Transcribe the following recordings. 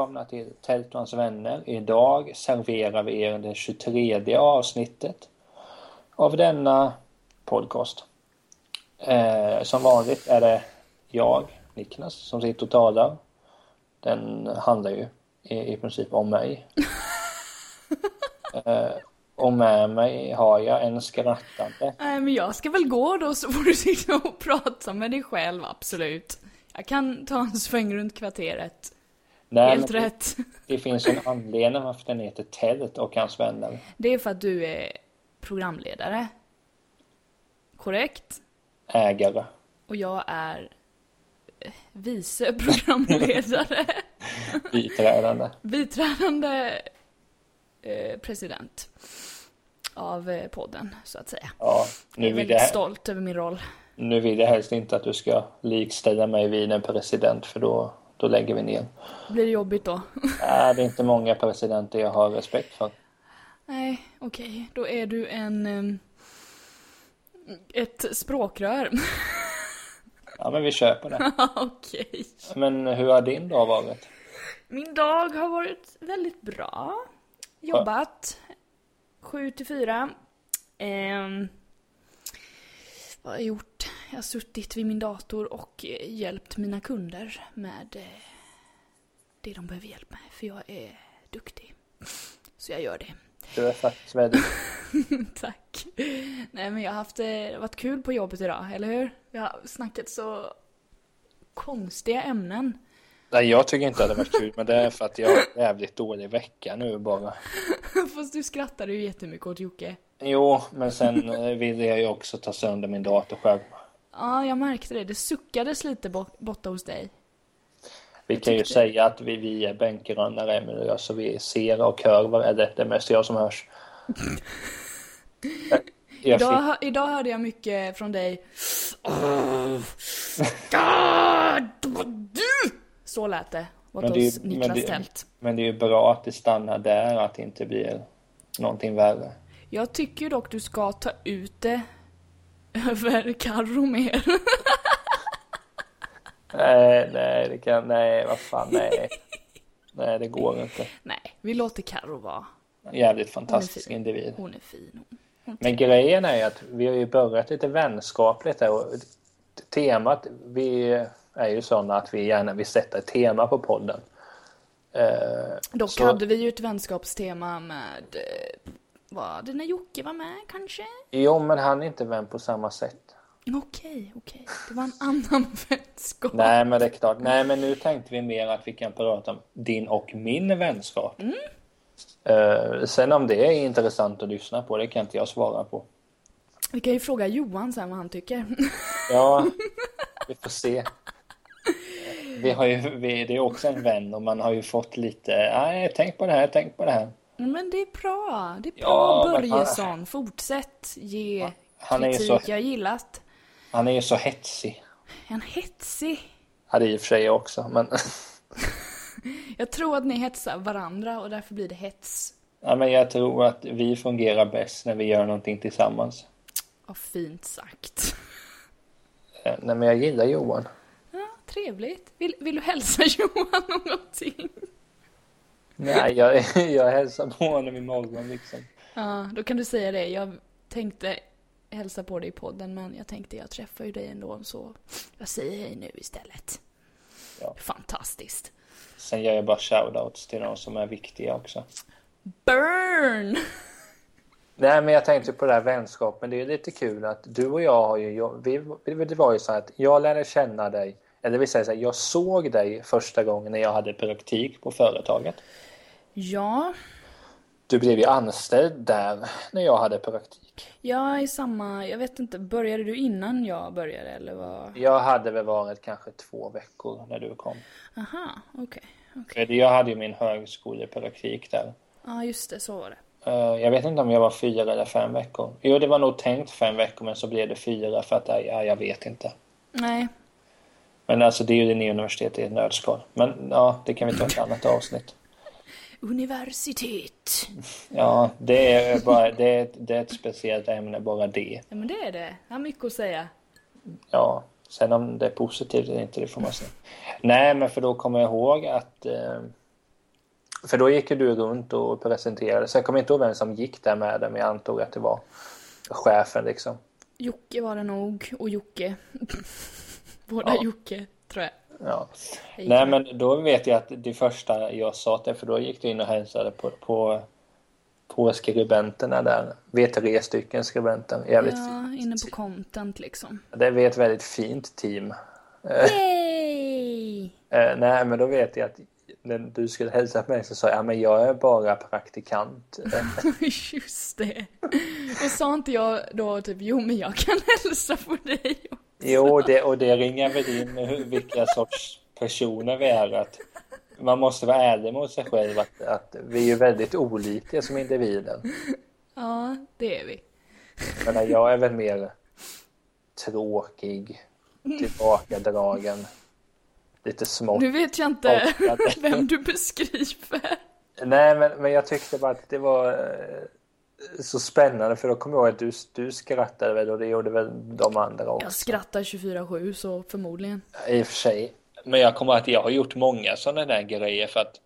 Välkomna till Tält och hans vänner. Idag serverar vi er det 23 avsnittet av denna podcast. Eh, som vanligt är det jag, Niklas, som sitter och talar. Den handlar ju i, i princip om mig. eh, och med mig har jag en skrattande. Nej, men jag ska väl gå då så får du sitta och prata med dig själv, absolut. Jag kan ta en sväng runt kvarteret. Nej, Helt rätt. Det, det finns en anledning varför den heter Tält och hans vänner. Det är för att du är programledare. Korrekt? Ägare. Och jag är eh, vice programledare. Biträdande. Biträdande eh, president av eh, podden, så att säga. Ja, Jag nu är vill, väldigt jag, stolt över min roll. nu vill jag helst inte att du ska likställa mig vid en president för då, då lägger vi ner. Blir det jobbigt då? Nej, det är inte många presidenter jag har respekt för. Nej, okej. Då är du en... ett språkrör. Ja, men vi kör på det. okej. Men hur har din dag varit? Min dag har varit väldigt bra. Jobbat. Sju till fyra. Vad har jag gjort? Jag har suttit vid min dator och eh, hjälpt mina kunder med eh, det de behöver hjälp med. För jag är duktig. Så jag gör det. Du är faktiskt väldigt... Tack. Nej men jag har haft det, det har varit kul på jobbet idag, eller hur? Vi har snackat så konstiga ämnen. Nej, jag tycker inte att det var kul, men det är för att jag har en jävligt dålig vecka nu bara. Fast du skrattade ju jättemycket åt Jocke. Jo, men sen eh, ville jag ju också ta sönder min datorskärm. Ja, jag märkte det. Det suckades lite bort, borta hos dig. Vi kan ju tyckte- säga att vi, vi är bänkgrannar, Emil och jag, så vi ser och hör vad eller det är mest jag som hörs. Jag Idag, fick, hö- idag hörde jag mycket från dig. Det! Så lät det. Men det är men det- men det är ju bra att det stannar där, att det inte blir någonting värre. Jag tycker dock du ska ta ut det över Carro mer. Nej, nej, det kan, nej, vad fan, nej. Nej, det går inte. Nej, vi låter Carro vara. En jävligt fantastisk individ. Hon är fin. Hon Men grejen är ju att vi har ju börjat lite vänskapligt här och temat, vi är ju sådana att vi gärna vill sätta ett tema på podden. Eh, Dock så- hade vi ju ett vänskapstema med... eh, Var det när Jocke var med kanske? Jo, men han är inte vän på samma sätt. Okej, okej. Det var en annan vänskap. Nej, men det är klart. Nej, men nu tänkte vi mer att vi kan prata om din och min vänskap. Eh, sen om det är intressant att lyssna på, det kan inte jag svara på. Vi kan ju fråga Johan sen vad han tycker. Ja, vi får se. Vi har ju, vi, det är också en vän och man har ju fått lite, nej, tänk på det här, tänk på det här. Men det är bra. Det är bra Ja, men han- Börjesson. Fortsätt ge Han kritik. så- Jag gillat. Han är ju så hetsig. En hetsig. Ja, det är i och för sig också, men, Jag tror att ni hetsar varandra och därför blir det hets. ja, men jag tror att vi fungerar bäst när vi gör någonting tillsammans. Vad fint sagt. Eh, Nej, men jag gillar Johan. Ja, trevligt. Vill, vill du hälsa Johan någonting? Nej, jag, jag hälsar på honom imorgon liksom. Ja, då kan du säga det. Jag tänkte hälsa på dig i podden men jag tänkte jag träffar ju dig ändå så jag säger hej nu istället. Ja. Fantastiskt. Sen gör jag bara shoutouts till de som är viktiga också. Burn! Nej, men jag tänkte på det här vänskapen. Det är lite kul att du och jag har ju... vi- det var ju så att jag lärde känna dig. Eller vi säger så här, jag såg dig första gången när jag hade praktik på företaget. Ja, Du blev ju anställd där när jag hade praktik. jag är samma, jag vet inte, började du innan jag började eller vad? Jag hade väl varit kanske två veckor när du kom. Aha, okej. okej. För Jag hade ju min högskolepraktik där. Ja, just det, så var det. Eh, Jag vet inte om jag var fyra eller fem veckor. Jo, det var nog tänkt fem veckor, men så blev det fyra för att, ja, jag vet inte. Nej, Men alltså det är ju det nya universitetet i ett nötskal. Men ja, det kan vi ta ett annat avsnitt. Universitet. Ja, det är bara, det är, det är ett speciellt ämne, bara det. Ja, men det är det. Jag har mycket att säga. Ja. Sen om det är positivt eller inte, det får man se. Nej, men för då kommer jag ihåg att... Eh, för då gick ju du runt och presenterade. Så jag kommer inte ihåg vem som gick där med det, men jag antog att det var chefen liksom. Jocke var det nog, och Jocke. Båda Ja. Jocke, tror jag. Ja. Nej, men då vet jag att det första jag sa till för då gick du in och hälsade på, på, på skribenterna där. Vi är tre stycken skribenter. Jävligt Ja, fint. inne på content liksom. Det är ett väldigt fint team. Yay! Eh, nej, men då vet jag att när du skulle hälsa på mig så sa jag, ja men jag är bara praktikant. Eh, Just det. Och sa inte jag då typ, jo men jag kan hälsa på dig. Jo, det, och det ringar väl in hur- vilka sorts personer vi är. Att man måste vara ärlig mot sig själv att, att vi är ju väldigt olika som individer. Ja, det är vi. Menar, jag är väl mer tråkig, tillbakadragen, lite smått. Nu vet jag inte vem du beskriver. Nej, men, men jag tyckte bara att det var eh, så spännande för då kommer jag ihåg att du, du skrattade väl och det gjorde väl de andra också. Jag skrattar 24-7 så förmodligen. I och för sig. Men jag kommer ihåg att jag har gjort många sådana där grejer för att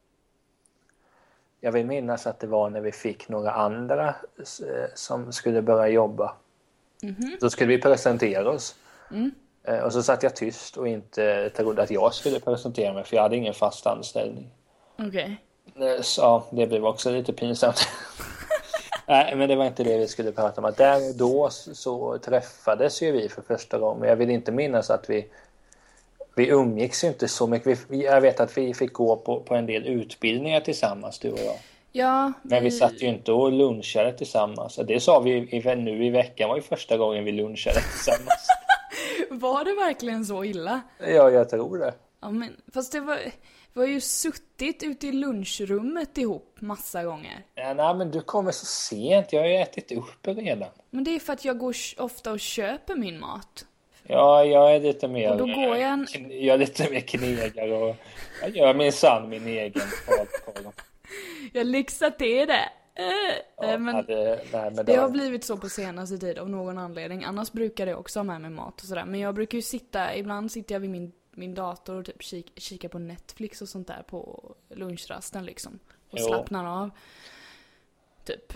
jag vill minnas att det var när vi fick några andra eh, som skulle börja jobba. Då skulle vi presentera oss. Eh, Och så satt jag tyst och inte trodde att jag skulle presentera mig för jag hade ingen fast anställning. Okej. Eh, Så det blev också lite pinsamt. Nej, men det var inte det vi skulle prata om. Att där och då så, träffades ju vi för första gången. Jag vill inte minnas att vi vi umgicks ju inte så mycket. Vi, jag vet att vi fick gå på, på en del utbildningar tillsammans, du och jag. Ja, Men vi satt ju inte och lunchade tillsammans. Det sa vi i, nu i veckan var ju första gången vi lunchade tillsammans. Var det verkligen så illa? ja, jag tror det. Ja, men fast det var, vi har ju suttit ute i lunchrummet ihop massa gånger. Ja, nej, men du kommer så sent. Jag har ju ätit upp redan. Men det är för att jag går ofta och köper min mat. Ja, jag är lite mer... Och då går jag en- Jag är lite mer knegare och jag gör minsann min egen falukorv. Jag lyxar till det. Eh, Ja, eh, men det, nej, men det det har blivit så på senaste tid av någon anledning. Annars brukar jag också ha med mig mat och sådär. Men jag brukar ju sitta, ibland sitter jag vid min, min dator och typ kik, kikar på Netflix och sånt där på lunchrasten liksom. Och Jo. slappnar av. Typ.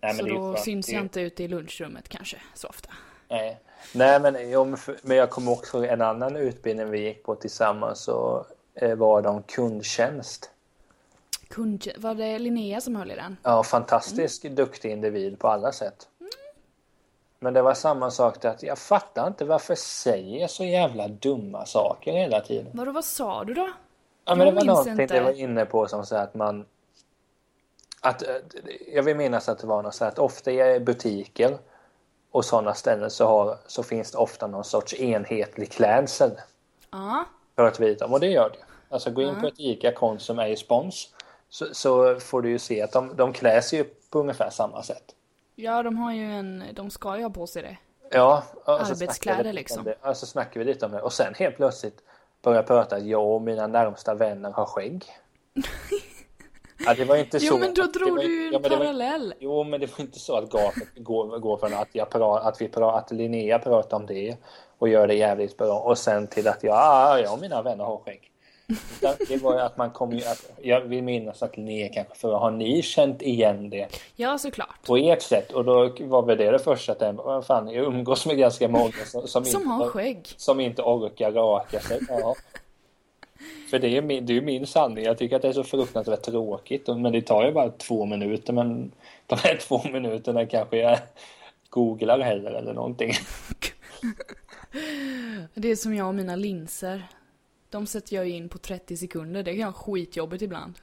nej, så då syns jag inte ute i lunchrummet kanske så ofta. Nej, nej men, jo, men jag kommer också ihåg en annan utbildning vi gick på tillsammans så eh, var det om kundtjänst. Kund, var det Linnea som höll i den? Ja, fantastisk duktig individ på alla sätt. Men det var samma sak att jag fattar inte varför säger jag så jävla dumma saker hela tiden. Vadå, vad sa du då? Ja, men det Jag var någonting inte. det var inne på som så att man... Att, eh, jag vill minnas att det var något så att ofta i butiker och sådana ställen så, har, så finns det ofta någon sorts enhetlig klädsel Ja. för att vita. Och det gör det. Alltså gå in på ett ICA Konsum är spons så, så får du ju se att de, de sig ju på ungefär samma sätt. Ja, de har ju en, de ska ju ha på sig det. Ja, och Arbetskläder, liksom. om det. Ja, så snackar vi lite om det. Och sen helt plötsligt börjar prata att jag och mina närmsta vänner har skägg. Ja, det var inte så. Jo men då drog var- du ju en ja, det var- parallell. Jo, men det var inte så att gapet går, går från att, jag pra, att, vi pra, att Linnea pratar om det och gör det jävligt bra och sen till att jag, ah, jag och mina vänner har skägg. Det var ju att man kom ju, att, jag vill minnas att Linnea kanske för har ni känt igen det Ja, såklart. på ert sätt? Och då var väl det det första att vad fan, jag umgås med ganska många som, som, Som inte, har skägg. som inte orkar raka sig. Ja. För det är, min, det är min sanning. Jag tycker att det är så fruktansvärt tråkigt. Men det tar ju bara två minuter. Men de här två minuterna kanske jag googlar heller eller någonting. Det är som jag och mina linser. De sätter jag ju in på 30 sekunder. Det kan vara skitjobbigt ibland.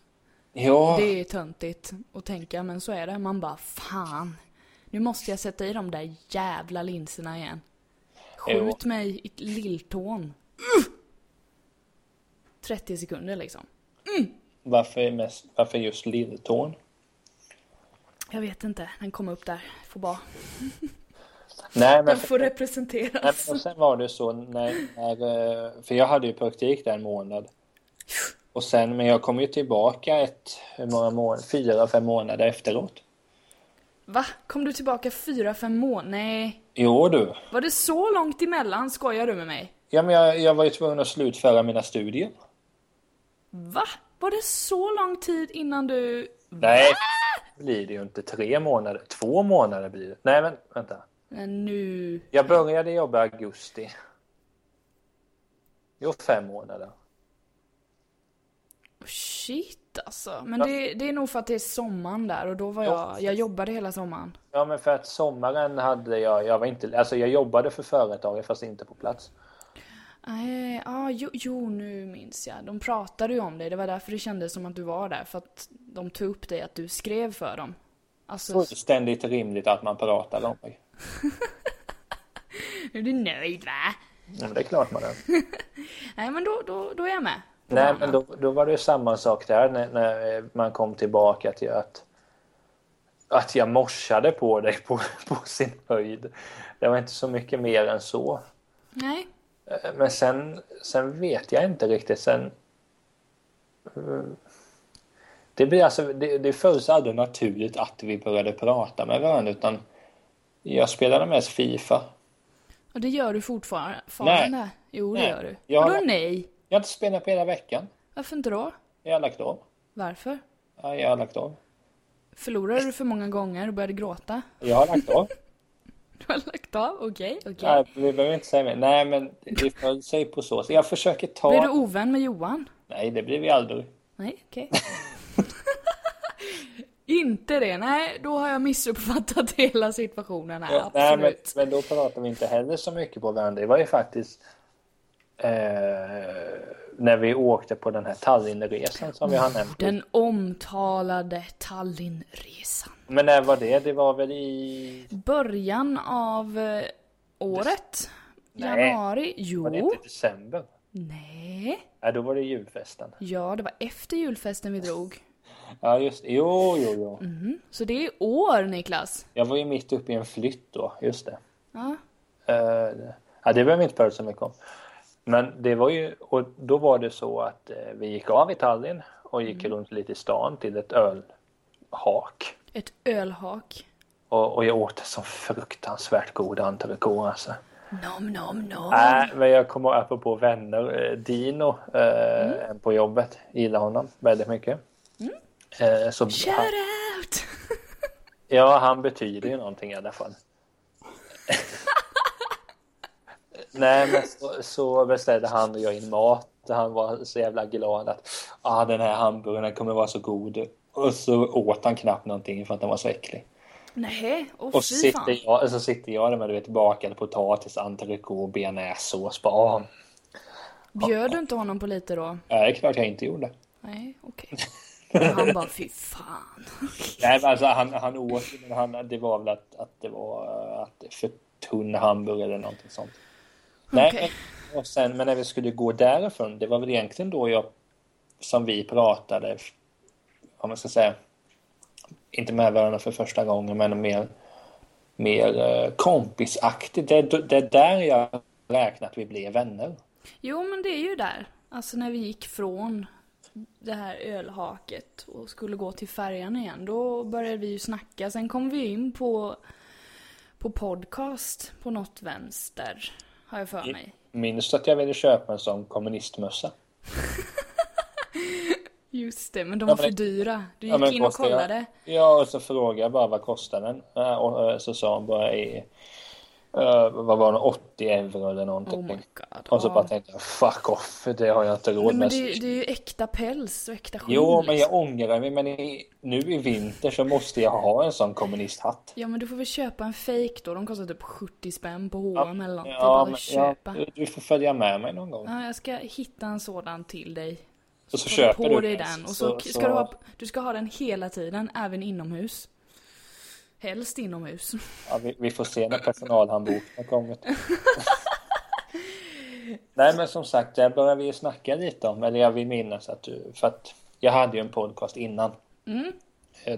Ja, Det är töntigt att tänka, men så är det. Man bara, fan. Nu måste jag sätta i de där jävla linserna igen. Skjut mig i lilltån. Uh! 30 sekunder liksom. varför, mest, varför just lilltån? Jag vet inte, den kom upp där. Får bara, Nej, men den får representeras. och sen var det så när, när, eh, för jag hade ju praktik där en månad. Och sen, men jag kom ju tillbaka ett, hur många månader, fyra, fem månader efteråt. Va? Kom du tillbaka fyra, fem månader? Nej. Jo du, Var det så långt emellan? Skojar du med mig? Ja, men jag, jag var ju tvungen att slutföra mina studier. Va? Var det så lång tid innan du... Nej, det blir det ju inte. Tre månader. Två månader blir det. Nej, men vänta. Men nu... Jag började jobba i augusti. Jo, fem månader. Shit alltså. Men Ja. det, det är nog för att det är sommaren där och då var Ja. jag... Jag jobbade hela sommaren. Ja, men för att sommaren hade jag, jag var inte, alltså jag jobbade för företaget fast inte på plats. Nej, ah, jo, jo, nu minns jag. De pratade ju om det. Det var därför det kändes som att du var där. För att de tog upp dig att du skrev för dem. Alltså, Fullständigt rimligt att man pratar om mig. är du nöjd va? Ja, men det är klart man är. Nej, men då, då, då är jag med. Nej, men då, då var det samma sak där när, när man kom tillbaka till att att jag morsade på dig på, på sin höjd. Det var inte så mycket mer än så. Nej. Eh, Men sen, sen vet jag inte riktigt. Sen, eh, det, blir alltså, det, det följs aldrig naturligt att vi började prata med varandra utan jag spelade mest Fifa. Och det gör du fortfarande? fortfarande? Jo, det Nej. gör du. Jag- Vadå nej? Jag har inte spelat på hela veckan. Varför inte då? Jag har lagt av. Varför? Ja, jag har lagt av. Förlorade du för många gånger och började gråta? Jag har lagt av. Du har lagt av? Okej, okej. Nej, vi behöver inte säga mer. Nej, men det föll sig på så. så jag försöker ta... Blev du ovän med Johan? Nej, det blir vi aldrig. Nej, okej. inte det? Nej, då har jag missuppfattat hela situationen här. Ja, nej, men, men då pratar vi inte heller så mycket på varandra. Det var ju faktiskt eh, när vi åkte på den här Tallinnresan som vi har nämnt. Den omtalade Tallinnresan. Men när var det? Det var väl i... Början av eh, året? Nej. Januari? Jo. Var det inte december? Nej. Nej, då var det julfesten. Ja, det var efter julfesten vi drog. Ja, just det. Jo, jo, jo. Mm. Så det är år, Niklas. Jag var ju mitt uppe i en flytt då. Just det. Ja. Eh, ja, det behöver vi inte prata så mycket om. Men det var ju, och då var det så att eh, vi gick av i Tallinn och gick runt lite i stan till ett ölhak. Ett ölhak. Och, och jag åt en så fruktansvärt god entrecote alltså. Nom, nom, nom. Nej, men jag kommer apropå vänner. eh, Dino, eh, en på jobbet, gillar honom väldigt mycket. Eh, så Shout han, out! ja, han betyder ju någonting i alla fall. Nej, men så, så beställde han och jag in mat. Han var så jävla glad att ah, den här hamburgaren kommer vara så god. Och så åt han knappt någonting för att den var så äcklig. Nej, åh Och så sitter, jag, så sitter jag där med du vet, bakad potatis, entrecote, bearnaisesås. Bara, ah, Bjöd du inte honom på lite då? ja, det är klart jag inte gjorde. Nej, okej. Och Han bara, fy fan. Nej, men alltså han, han åt men han, det var väl att, att det var att för tunn hamburgare eller någonting sånt. Nej, men, och sen, men när vi skulle gå därifrån, det var väl egentligen då jag, som vi pratade, om man ska säga, inte med varandra för första gången, men mer, mer eh, kompisaktigt. Det, det är där jag räknar att vi blev vänner. Jo, men det är ju där. Alltså när vi gick från det här ölhaket och skulle gå till färjan igen. Då började vi ju snacka. Sen kom vi in på, på podcast på något vänster. Har jag för mig. Minns du att jag ville köpa en sån kommunistmössa? Just det, men de Ja, var men- för dyra. Du Ja, gick men in och jag- kollade. Ja, och så frågade jag bara vad kostar den? Ja, Och eh, så sa hon bara i, eh, vad var det, 80 euro eller någonting. Oh god. och så bara tänkte jag, fuck off, det har jag inte råd Nej, men med. det, det är ju äkta päls och äkta skinn. Jo, men jag ångrar mig, men i, nu i vinter så måste jag ha en sån kommunisthatt. Ja men du får väl köpa en fake då. De kostar typ 70 spänn på H&M eller något. är Ja, men, att ja, köpa. du- du får följa med mig någon gång. Ja, jag ska hitta en sådan till dig. Och så tar köper på du dig den. Och så- så, så- ska du ha, du ska ha den hela tiden, även inomhus. Helst inomhus. Ja, vi, vi får se när personalhandboken kommit. Nej, men som sagt, där börjar vi ju snacka lite om, eller jag vill minnas att du, för att jag hade ju en podcast innan. Mm.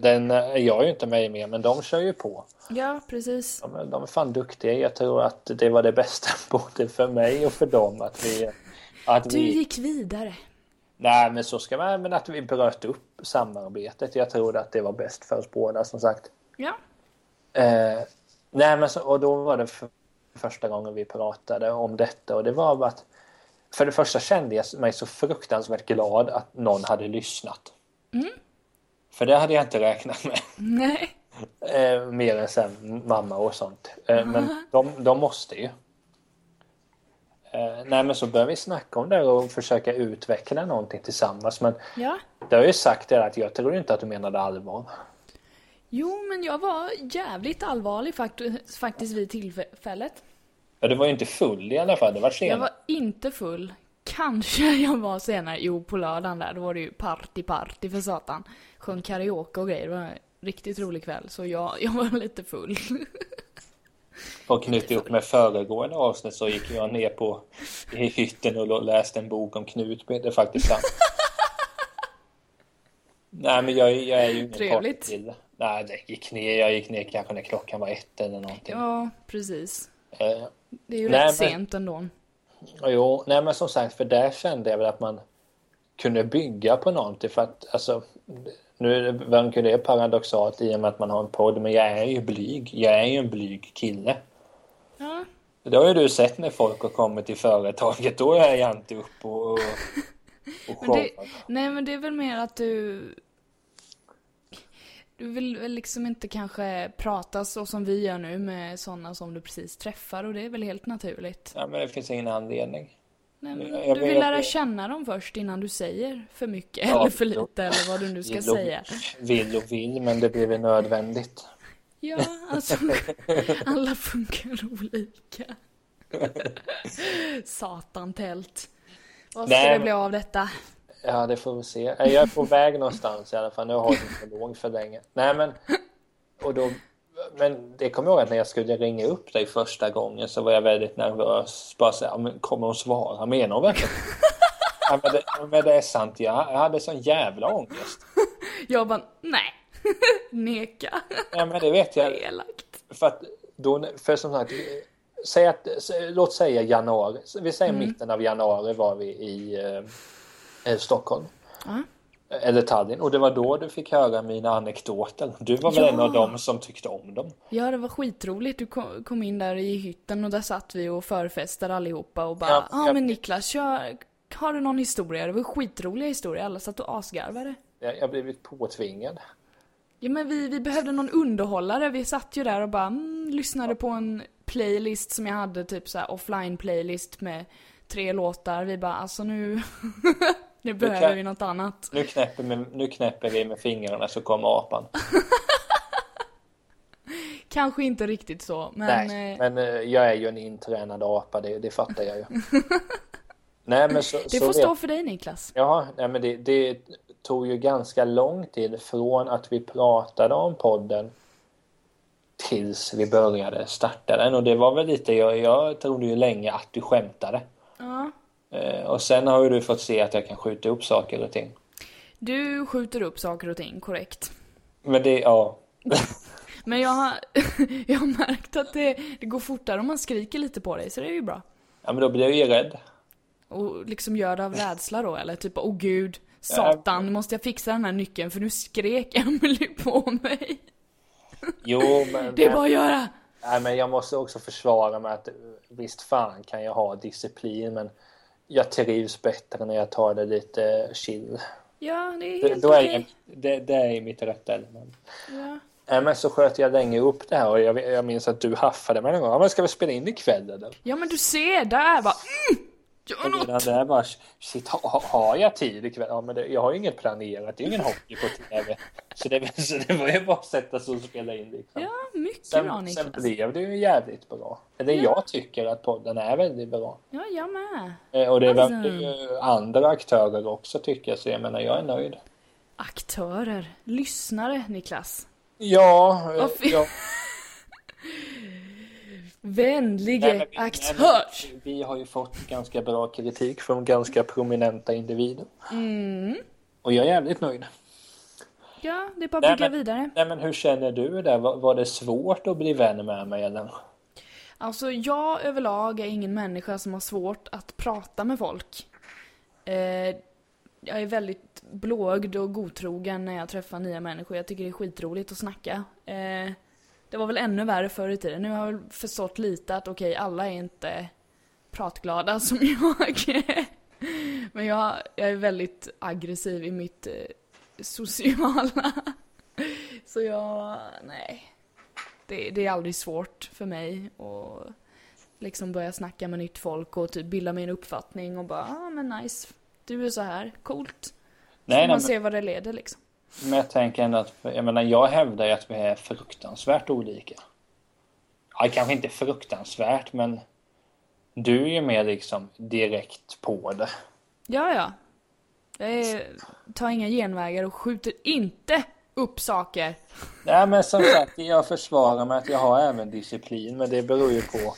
Den är jag ju inte med med, men de kör ju på. Ja, precis. De, är- de är fan duktiga. Jag tror att det var det bästa både för mig och för dem att vi... Att Du vi gick vidare. nej, men så ska man, men att vi bröt upp samarbetet. Jag tror att det var bäst för oss båda, som sagt. Ja. Eh, nej, men så, och då var det för, första gången vi pratade om detta och det var bara att för det första kände jag mig så fruktansvärt glad att någon hade lyssnat. Mm. För det hade jag inte räknat med. Nej. Eh, mer än sen mamma och sånt. Eh, men de, de måste ju. Eh, nej men så började vi snacka om det och försöka utveckla någonting tillsammans. Men Ja. det har jag ju sagt det att jag tror inte att du menade allvar. Jo, men jag var jävligt allvarlig fakt- faktiskt vid tillfället. Ja, du var ju inte full i alla fall. Det var Jag senare. var inte full. Kanske jag var senare. Jo, på lördagen där, då var det ju party party för satan. Sjöng karaoke och grejer. Det var en riktigt rolig kväll. Så jag, jag var lite full. Och knyta ihop med föregående avsnitt så gick jag ner på i hytten och läste en bok om Knutby. Det är faktiskt sant. Nej men jag, jag är ju ingen Trevligt. Nej det gick ner. Jag gick ner kanske när klockan var ett eller någonting. Ja, precis. Eh, Det är ju Nej, rätt men- sent ändå. Jo, nej men som sagt, för där kände jag väl att man kunde bygga på någonting för att alltså nu verkar det paradoxalt i och med att man har en podd men jag är ju blyg. Jag är ju en blyg kille. Ja, Det har ju du sett när folk har kommit till företaget. Då är jag inte upp och, och Men det, nej men det är väl mer att du... Du vill väl liksom inte kanske prata så som vi gör nu med sådana som du precis träffar och det är väl helt naturligt. Ja, men det finns ingen anledning. Nej, men Jag- jag du vill lära känna dem först innan du säger för mycket Ja, eller för lite eller vad du nu ska Vill och- säga. Vill och vill, men det blir väl nödvändigt. Ja, alltså alla funkar olika. Satan tält. Vad ska Nej, det bli av detta? Ja, det får vi se. Jag är på väg någonstans i alla fall. Nu har jag för låg för länge. Nej, men... Och då, men det kommer jag ihåg att när jag skulle ringa upp dig första gången så var jag väldigt nervös. Bara så här, "Ja, kommer hon svara? Menar hon verkligen? ja, men, det, men det är sant. Jag, jag hade sån jävla ångest. Jag bara, nej. Neka. Ja, men det vet jag. Elakt. För att då, för som sagt, säg att, låt säga januari. Vi säger mitten av januari var vi i eh, Stockholm. Ja. Eller Tallinn. Och det var då du fick höra mina anekdoter. Du var väl Ja. en av dem som tyckte om dem? Ja, det var skitroligt. Du kom, in där i hytten och där satt vi och förfestade allihopa och bara, Ja, ja ah, jag- men Niklas, kör, har du någon historia? Det var skitroliga historier, alla satt och asgarvade. Jag jag har blivit påtvingad. Ja men vi, vi behövde någon underhållare, vi satt ju där och bara mm, lyssnade på en playlist som jag hade, typ så här offline playlist med tre låtar. Vi bara, alltså nu, nu behöver kan- vi något annat. Nu knäpper, med, nu knäpper vi med fingrarna så kommer apan. Kanske inte riktigt så, men... Nej, eh, men eh, jag är ju en intränad apa, det, det fattar jag ju. nej, men så, det så får vet- stå för dig Niklas. Ja, nej, men det, det tog ju ganska lång tid från att vi pratade om podden tills vi började starta den. Och det var väl lite, jag, jag trodde ju länge att du skämtade. Ja. Eh, och sen har ju du fått se att jag kan skjuta upp saker och ting. Du skjuter upp saker och ting, korrekt. Men det, ja. Men jag har, jag har märkt att det, det går fortare om man skriker lite på dig, så det är ju bra. Ja, men då blir jag ju rädd. Och liksom gör det av rädsla då, eller typ åh gud, satan, nu måste jag fixa den här nyckeln för nu skrek Emily på mig. Jo, men... Det är bara att göra! Nej, men jag måste också försvara mig att visst fan kan jag ha disciplin, men jag trivs bättre när jag tar det lite chill. Ja, det är helt okej. jag, det, det är mitt rätta element. Ja. Nej, men så sköt jag länge upp det här och jag, jag minns att du haffade mig någon gång. Ja, men ska vi spela in ikväll eller? ja, men du ser, där bara mm, Gör något! där bara, shit, ha, har jag tid ikväll? Ja, men det, jag har ju inget planerat. Det är ingen hockey på TV. Så det, så det var ju bara att sätta sig och spela in liksom. Ja, mycket bra Sen, sen Niklas. blev det ju jävligt bra. Eller Ja. jag tycker att podden är väldigt bra. Ja, jag med. Eh, Och det Alltså. verkar ju andra aktörer också tycka, så jag menar, jag är nöjd. Aktörer. Lyssnare, Niklas. Ja, eh, ja. Vänlige Nej, vi- aktör! nej, men Vi har ju fått ganska bra kritik från ganska prominenta individer. Mm. Och jag är jävligt nöjd. Ja, det är bara att Nej, bygga men- vidare. Nej men hur känner du där? Var, var det svårt att bli vän med mig eller? Alltså, jag överlag är ingen människa som har svårt att prata med folk. Eh, jag är väldigt blåögd och godtrogen när jag träffar nya människor. Jag tycker det är skitroligt att snacka. Eh, Det var väl ännu värre förr i tiden. Nu har jag väl förstått lite att okej, alla är inte pratglada som jag. Men jag, jag är väldigt aggressiv i mitt eh, sociala. Så jag, nej. Det, det är aldrig svårt för mig att liksom börja snacka med nytt folk och typ bilda mig en uppfattning och bara, ah men nice. Du är så här, coolt. Nej, man nej, se vad det leder liksom. Men jag tänker ändå att, jag menar jag hävdar ju att vi är fruktansvärt olika. Ja, kanske inte fruktansvärt men du är ju mer liksom direkt på det. Ja, ja. Jag tar inga genvägar och skjuter inte upp saker. Nej, men som sagt, jag försvarar mig att jag har även disciplin, men det beror ju på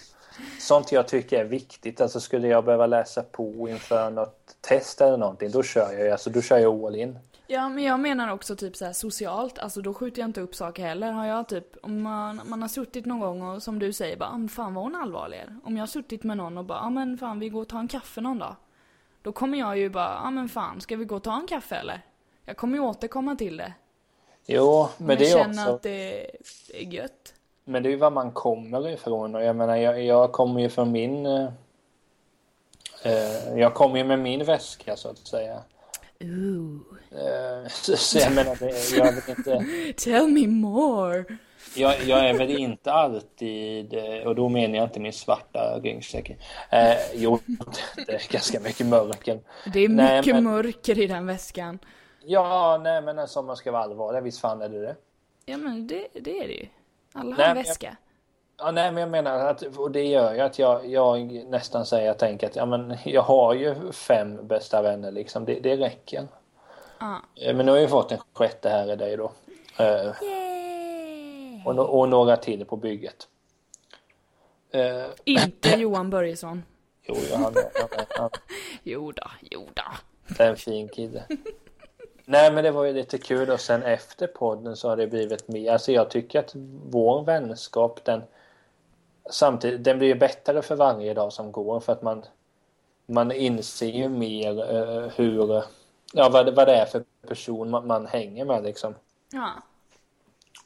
sånt jag tycker är viktigt. Alltså skulle jag behöva läsa på inför något test eller någonting, då kör jag alltså då kör jag all in. Ja, men jag menar också typ så socialt, alltså då skjuter jag inte upp saker heller. Har jag typ, om man, man har suttit någon gång och som du säger bara, fan var hon allvarlig? Om jag har suttit med någon och bara, ja men fan vi går och tar en kaffe någon dag. Då kommer jag ju bara, ja men fan, ska vi gå och ta en kaffe eller? Jag kommer ju återkomma till det. Jo, men det är också... Jag känner att det är gött. Men det är ju var man kommer ifrån och jag menar, jag, jag kommer ju från min... Eh, eh jag kommer ju med min väska så att säga. Ooh. Eh, så, så jag menar, jag vet inte... Tell me more! Jag, jag, är väl inte alltid, och då menar jag inte min svarta ryggsäck. Eh, jo, det är ganska mycket mörker. Det är mycket nej, men, mörker i den väskan. Ja, nej men som man ska vara allvarlig, visst fan är det det? Ja men det, det är det ju. Alla har en väska. Jag, ja, nej men jag menar att, och det gör ju att jag, jag nästan säger, jag tänker att ja men jag har ju fem bästa vänner liksom, det, det räcker. Ah. Men nu har jag fått en sjätte här i dig då. Uh, och, och, några till på bygget. Uh, Inte Johan Börjesson. Jo, han, han, han, han. jo då, jo då. Det är en fin kille. Nej men det var ju lite kul och sen efter podden så har det blivit mer. Alltså jag tycker att vår vänskap den samtidigt, den blir ju bättre för varje dag som går för att man man inser ju mer uh, hur, ja vad, vad det är för person man, man hänger med liksom. Ja.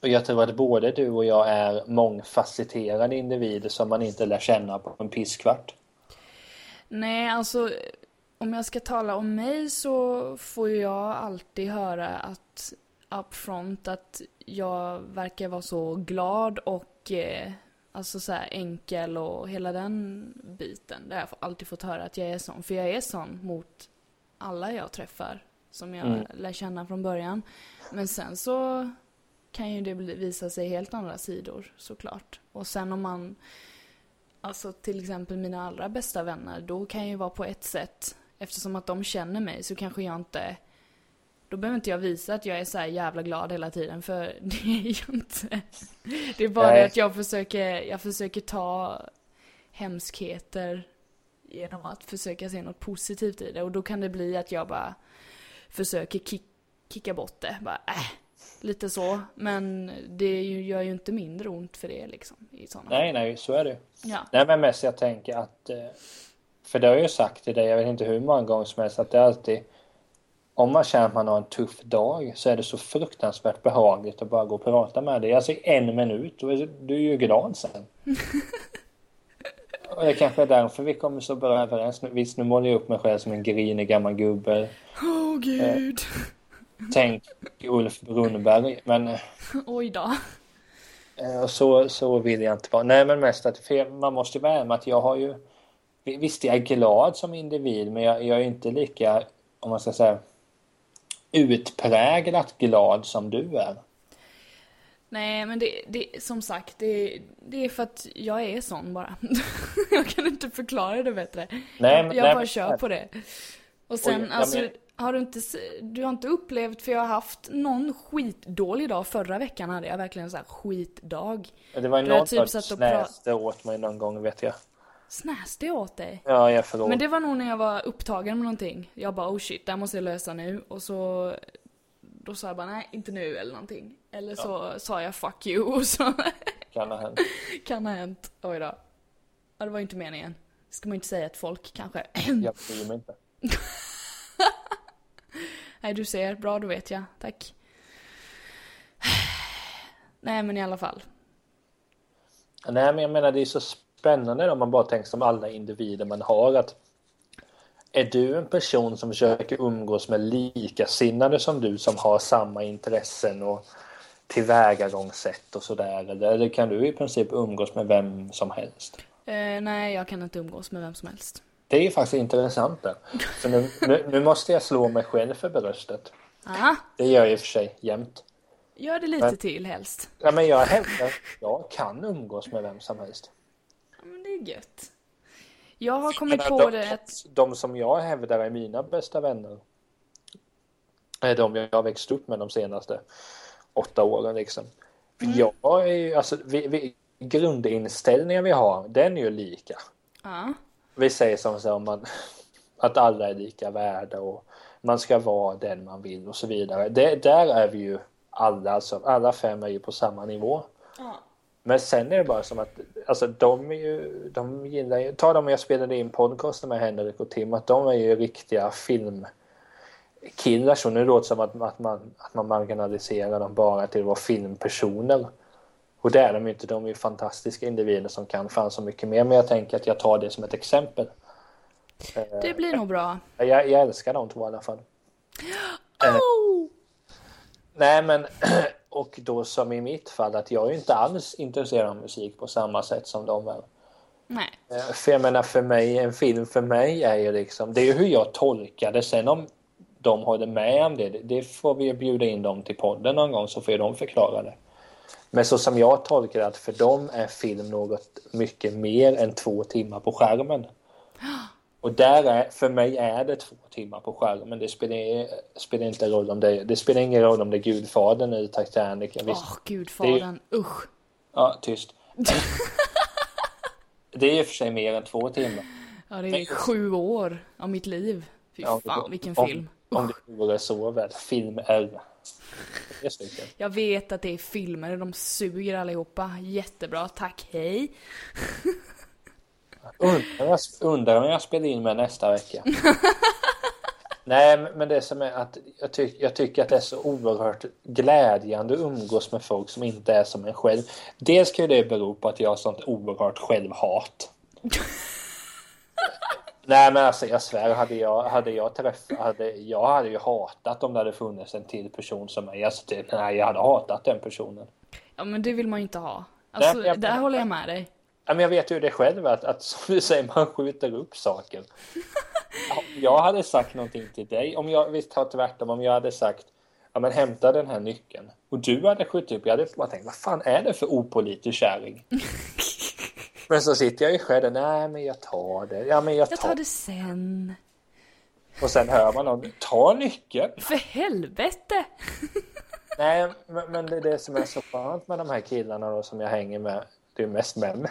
Och jag tror att både du och jag är mångfacetterade individer som man inte lär känna på en pisskvart. Nej, alltså om jag ska tala om mig så får jag alltid höra att upfront att jag verkar vara så glad och eh, alltså så enkel och hela den biten. Har jag alltid fått höra att jag är sån. För jag är sån mot alla jag träffar som jag mm. lär känna från början. Men sen så kan ju det visa sig helt andra sidor såklart. Och sen om man, alltså till exempel mina allra bästa vänner, då kan jag ju vara på ett sätt eftersom att de känner mig så kanske jag inte då behöver inte jag visa att jag är så jävla glad hela tiden för det är jag inte. Det är bara Nej. att jag försöker, jag försöker ta hemskheter genom att försöka se något positivt i det och då kan det bli att jag bara försöker kick, kicka bort det. Bara äh, lite så. Men det gör ju inte mindre ont för det liksom. I nej, nej, så är det. Ja. Nej, men mest jag tänker att eh, för det har jag ju sagt till dig, jag vet inte hur många gånger som helst, att det är alltid om man känner att man har en tuff dag så är det så fruktansvärt behagligt att bara gå och prata med dig. Alltså en minut, och du är ju glad sen. och det kanske är därför vi kommer så bra överens. Visst, nu målar jag upp mig själv som en grinig gammal gubbe. Åh oh, gud. Eh, tänk Ulf Brunnberg, men... Oj då. Eh, så, så vill jag inte vara. Nej, men mest att man måste vara med att jag har ju Visst, jag är glad som individ, men jag, jag är inte lika, om man ska säga, utpräglat glad som du är. Nej, men det, det som sagt, det, det är för att jag är sån bara. jag kan inte förklara det bättre. Nej, men, jag nej, bara men, kör på det. Och sen, Oj, alltså, men... har du inte, du har inte upplevt, för jag har haft någon skitdålig dag. Förra veckan hade jag verkligen så här skitdag. Det var ju någon typ som snäste åt mig någon gång, vet jag. Snäste jag åt dig? Ja, jag förlåt. Men det var nog när jag var upptagen med någonting. Jag bara oh shit, det här måste jag lösa nu. Och så då sa jag bara nej, inte nu eller någonting. Eller så ja. sa jag fuck you och så. kan ha hänt. kan ha hänt. Oj då. Ja, det var ju inte meningen. Ska man inte säga till folk kanske. jag bryr mig inte. nej, du ser. Bra, då vet jag. Tack. nej, men i alla fall. Nej, men jag menar det är så spännande om man bara tänker som alla individer man har att är du en person som försöker umgås med likasinnade som du som har samma intressen och tillvägagångssätt och sådär eller, eller kan du i princip umgås med vem som helst? Eh, nej, jag kan inte umgås med vem som helst. Det är ju faktiskt intressant det. Så nu, nu, nu måste jag slå mig själv för bröstet. Aha, Det gör jag i och för sig jämt. gör det lite Men- till helst. Ja, men jag hävdar jag kan umgås med vem som helst. Ja, men det är gött. Jag har Jag kommit menar, på de, det att... de som jag hävdar är mina bästa vänner är de jag har växt upp med de senaste åtta åren liksom. Mm. jag är ju, alltså, vi, vi, grundinställningen vi har, den är ju lika. Ja, Vi säger som så man, att alla är lika värda och man ska vara den man vill och så vidare. Det, där är vi ju alla, alltså alla fem är ju på samma nivå. Ja. Men sen är det bara som att, alltså de är ju, de gillar ju, ta dem jag spelade in podcasten med Henrik och Tim, att de är ju riktiga filmkillar så nu låter det som att, att, man, att man marginaliserar dem bara till att vara filmpersoner. Och det är de ju inte, de är ju fantastiska individer som kan fan så mycket mer, men jag tänker att jag tar det som ett exempel. det blir nog bra. Jag, jag älskar de två i alla fall. Eh. Oh! Nej men, och då som i mitt fall att jag är inte alls intresserad av musik på samma sätt som de är. Nej. Eh, För jag menar för mig, en film för mig är ju liksom, det är ju hur jag tolkar det. Sen om de håller med om det, det- får vi ju bjuda in dem till podden någon gång så får ju de förklara det. Men så som jag tolkar det, att för dem är film något mycket mer än två timmar på skärmen. Och där är, för mig är det två timmar på skärmen. Det spelar, spelar inte roll om det, det spelar ingen roll om det är Gudfadern eller Titanic. Åh, Visst, gudfadern. Usch. ja, tyst. Det är ju för sig mer än två timmar. Ja, det är sju år av mitt liv. Fy Ja, fan, vilken om- film. Om det vore så väl. Film är. Jag vet att det är filmer, de suger allihopa. Jättebra, tack, hej. Undrar undrar om jag spelar in med nästa vecka. Nej, men det som är att jag, tyck, jag tycker att det är så oerhört glädjande att umgås med folk som inte är som en själv. Dels kan ju det bero på att jag har sånt oerhört självhat. Nej men alltså jag svär, hade jag, hade jag träffat, hade, jag hade ju hatat om det hade funnits en till person som mig. Alltså typ, nej jag hade hatat den personen. Ja, men det vill man ju inte ha. Alltså, Nej, jag- där håller jag med dig. Ja, men jag vet ju det själv att, att som du säger, man skjuter upp saker. Om jag hade sagt någonting till dig, om jag, visst har tvärtom, om jag hade sagt ja men hämta den här nyckeln och du hade skjutit upp, jag hade bara tänkt vad fan är det för opolitisk kärring? men så sitter jag ju själv nej men jag tar det, ja men jag Jag tar, tar det sen. och sen hör man någon, ta nyckeln! För helvete! Nej, men, men det är det som är så skönt med de här killarna då, som jag hänger med. Det är mest män.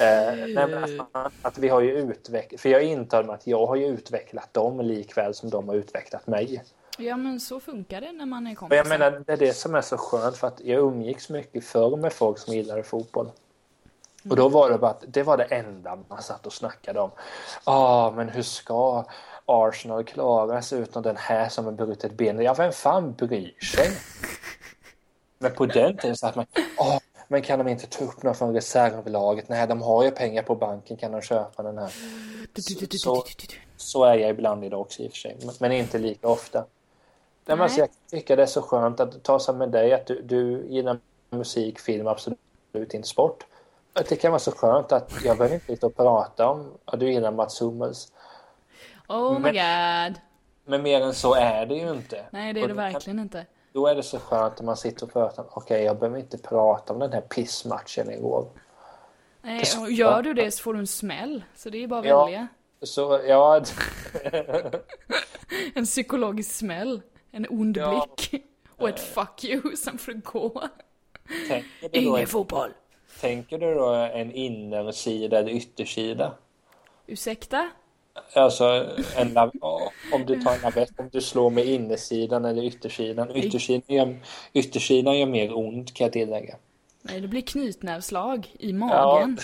Eh, men att, vi har ju utvecklat, för jag intar med att jag har ju utvecklat dem likväl som de har utvecklat mig. Ja, men så funkar det när man är Och kompisar. jag menar, det är det som är så skönt för att jag umgicks mycket förr med folk som gillade fotboll. Och då var det bara att det var det enda man satt och snackade om. Ja, men hur ska Arsenal klara sig utan den här som har brutit ben? Ja, vem fan bryr sig? Men på den tiden så att man, åh, men kan de inte ta upp någon från reservlaget? Nej, de har ju pengar på banken, kan de köpa den här? Så, så är jag ibland idag också i och för sig, men- inte lika ofta. Nej. Men jag tycker det är så skönt att ta sig med dig att du, du gillar musik, film, absolut inte sport. Att det kan vara så skönt att jag behöver inte sitta och prata om att du gillar Mats Hummels. Oh my Men- god. Men mer än så är det ju inte. Nej, det är det då kan- verkligen inte. Då är det så skönt att man sitter och pratar okej jag behöver inte prata om den här pissmatchen igår. Nej, och gör du det så får du en smäll. Så det är bara att Ja. välja. Så ja, En psykologisk smäll. En ond Ja. blick. Och ett fuck you, sen får du gå. Ingen en, fotboll. tänker du då en innersida eller yttersida? Ursäkta? Alltså, en, om du tar en lavett, om du slår med innersidan eller yttersidan. Yttersidan gör, yttersidan gör mer ont kan jag tillägga. Nej, det blir knytnävslag i Ja, magen.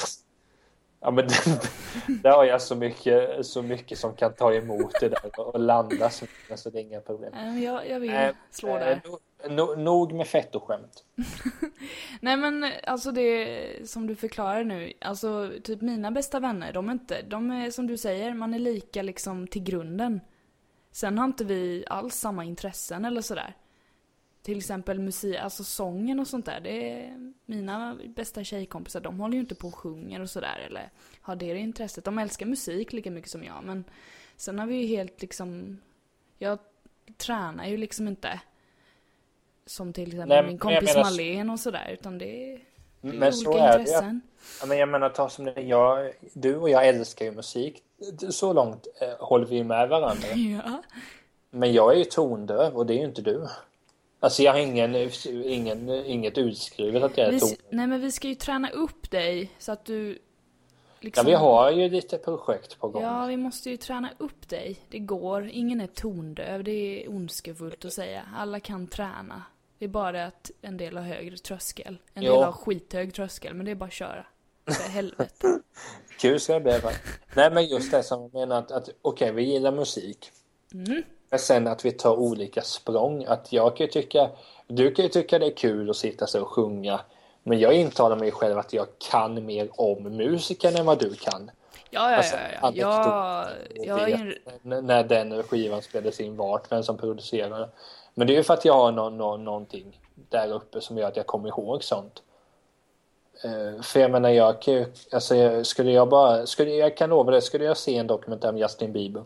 Ja men där har jag så mycket, så mycket som kan ta emot det där och landa så, så det är inga problem. Jag, jag vill slå där. No, nog med fettoskämt. Nej men alltså det som du förklarar nu, alltså typ mina bästa vänner, de är inte, de är som du säger, man är lika liksom till grunden. Sen har inte vi alls samma intressen eller sådär. Till exempel musik, alltså sången och sånt där, det är mina bästa tjejkompisar, de håller ju inte på och sjunger och sådär eller har det intresset. De älskar musik lika mycket som jag men sen har vi ju helt liksom, jag tränar ju liksom inte som till exempel Nej, min kompis menar... Malin och sådär. Utan det är, det är men olika så är intressen. Det. Ja, men jag menar, ta som det, jag, du och jag älskar ju musik. Så långt eh, håller vi med varandra. Ja. Men jag är ju tondöv och det är ju inte du. Alltså jag har ingen, ingen, inget utskrivet att jag är tondöv. Nej men vi ska ju träna upp dig så att du Liksom... Ja, vi har ju lite projekt på gång. Ja, vi måste ju träna upp dig. Det går. Ingen är tondöv. Det är ondskefullt att säga. Alla kan träna. Det är bara att en del har högre tröskel. En jo. del har skithög tröskel, men det är bara att köra. För helvete. Kul ska det bli. Nej, men just det som jag menar att, att okej, okay, vi gillar musik. Mm. Men sen att vi tar olika språng. Att jag kan ju tycka, du kan ju tycka det är kul att sitta så och sjunga men jag intalar mig själv att jag kan mer om musiken än vad du kan. Ja, ja, alltså, ja. ja. Jag, jag När den skivan spelades in vart, vem som producerade. Men det är ju för att jag har någon, någon, någonting där uppe som gör att jag kommer ihåg sånt. Uh, för jag menar, jag kan ju, alltså, skulle jag bara, skulle, jag kan lova det, skulle jag se en dokumentär om Justin Bieber.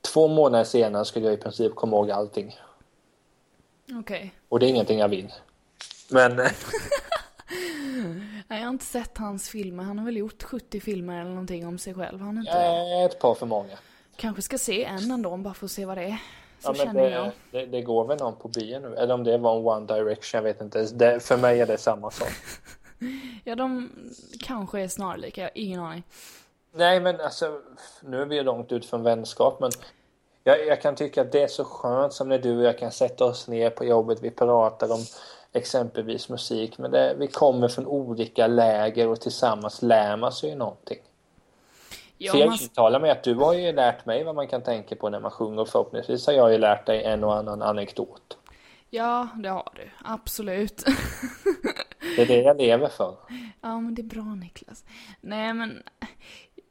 Två månader senare skulle jag i princip komma ihåg allting. Okej. Okay. Och det är ingenting jag vill. Men... Nej, jag har inte sett hans filmer. Han har väl gjort 70 filmer eller någonting om sig själv. Han inte... Ett par för många. Kanske ska se en ändå, bara för att se vad det är. Så ja, känner det, jag. Det, det, går väl någon på bio nu? Eller om det var en One Direction, jag vet inte. Det, för mig är det samma sak. ja, de kanske är snarlika, jag har ingen aning. Nej, men alltså, nu är vi långt ut från vänskap, men jag, jag, kan tycka att det är så skönt som när du och jag kan sätta oss ner på jobbet, vi pratar om exempelvis musik. Men det, vi kommer från olika läger och tillsammans lär man sig ju någonting. Ja, För jag man... intalar mig att du har ju lärt mig vad man kan tänka på när man sjunger och förhoppningsvis har jag ju lärt dig en och annan anekdot. Ja, det har du. Absolut. det är det jag lever för. Ja, men det är bra Niklas. Nej, men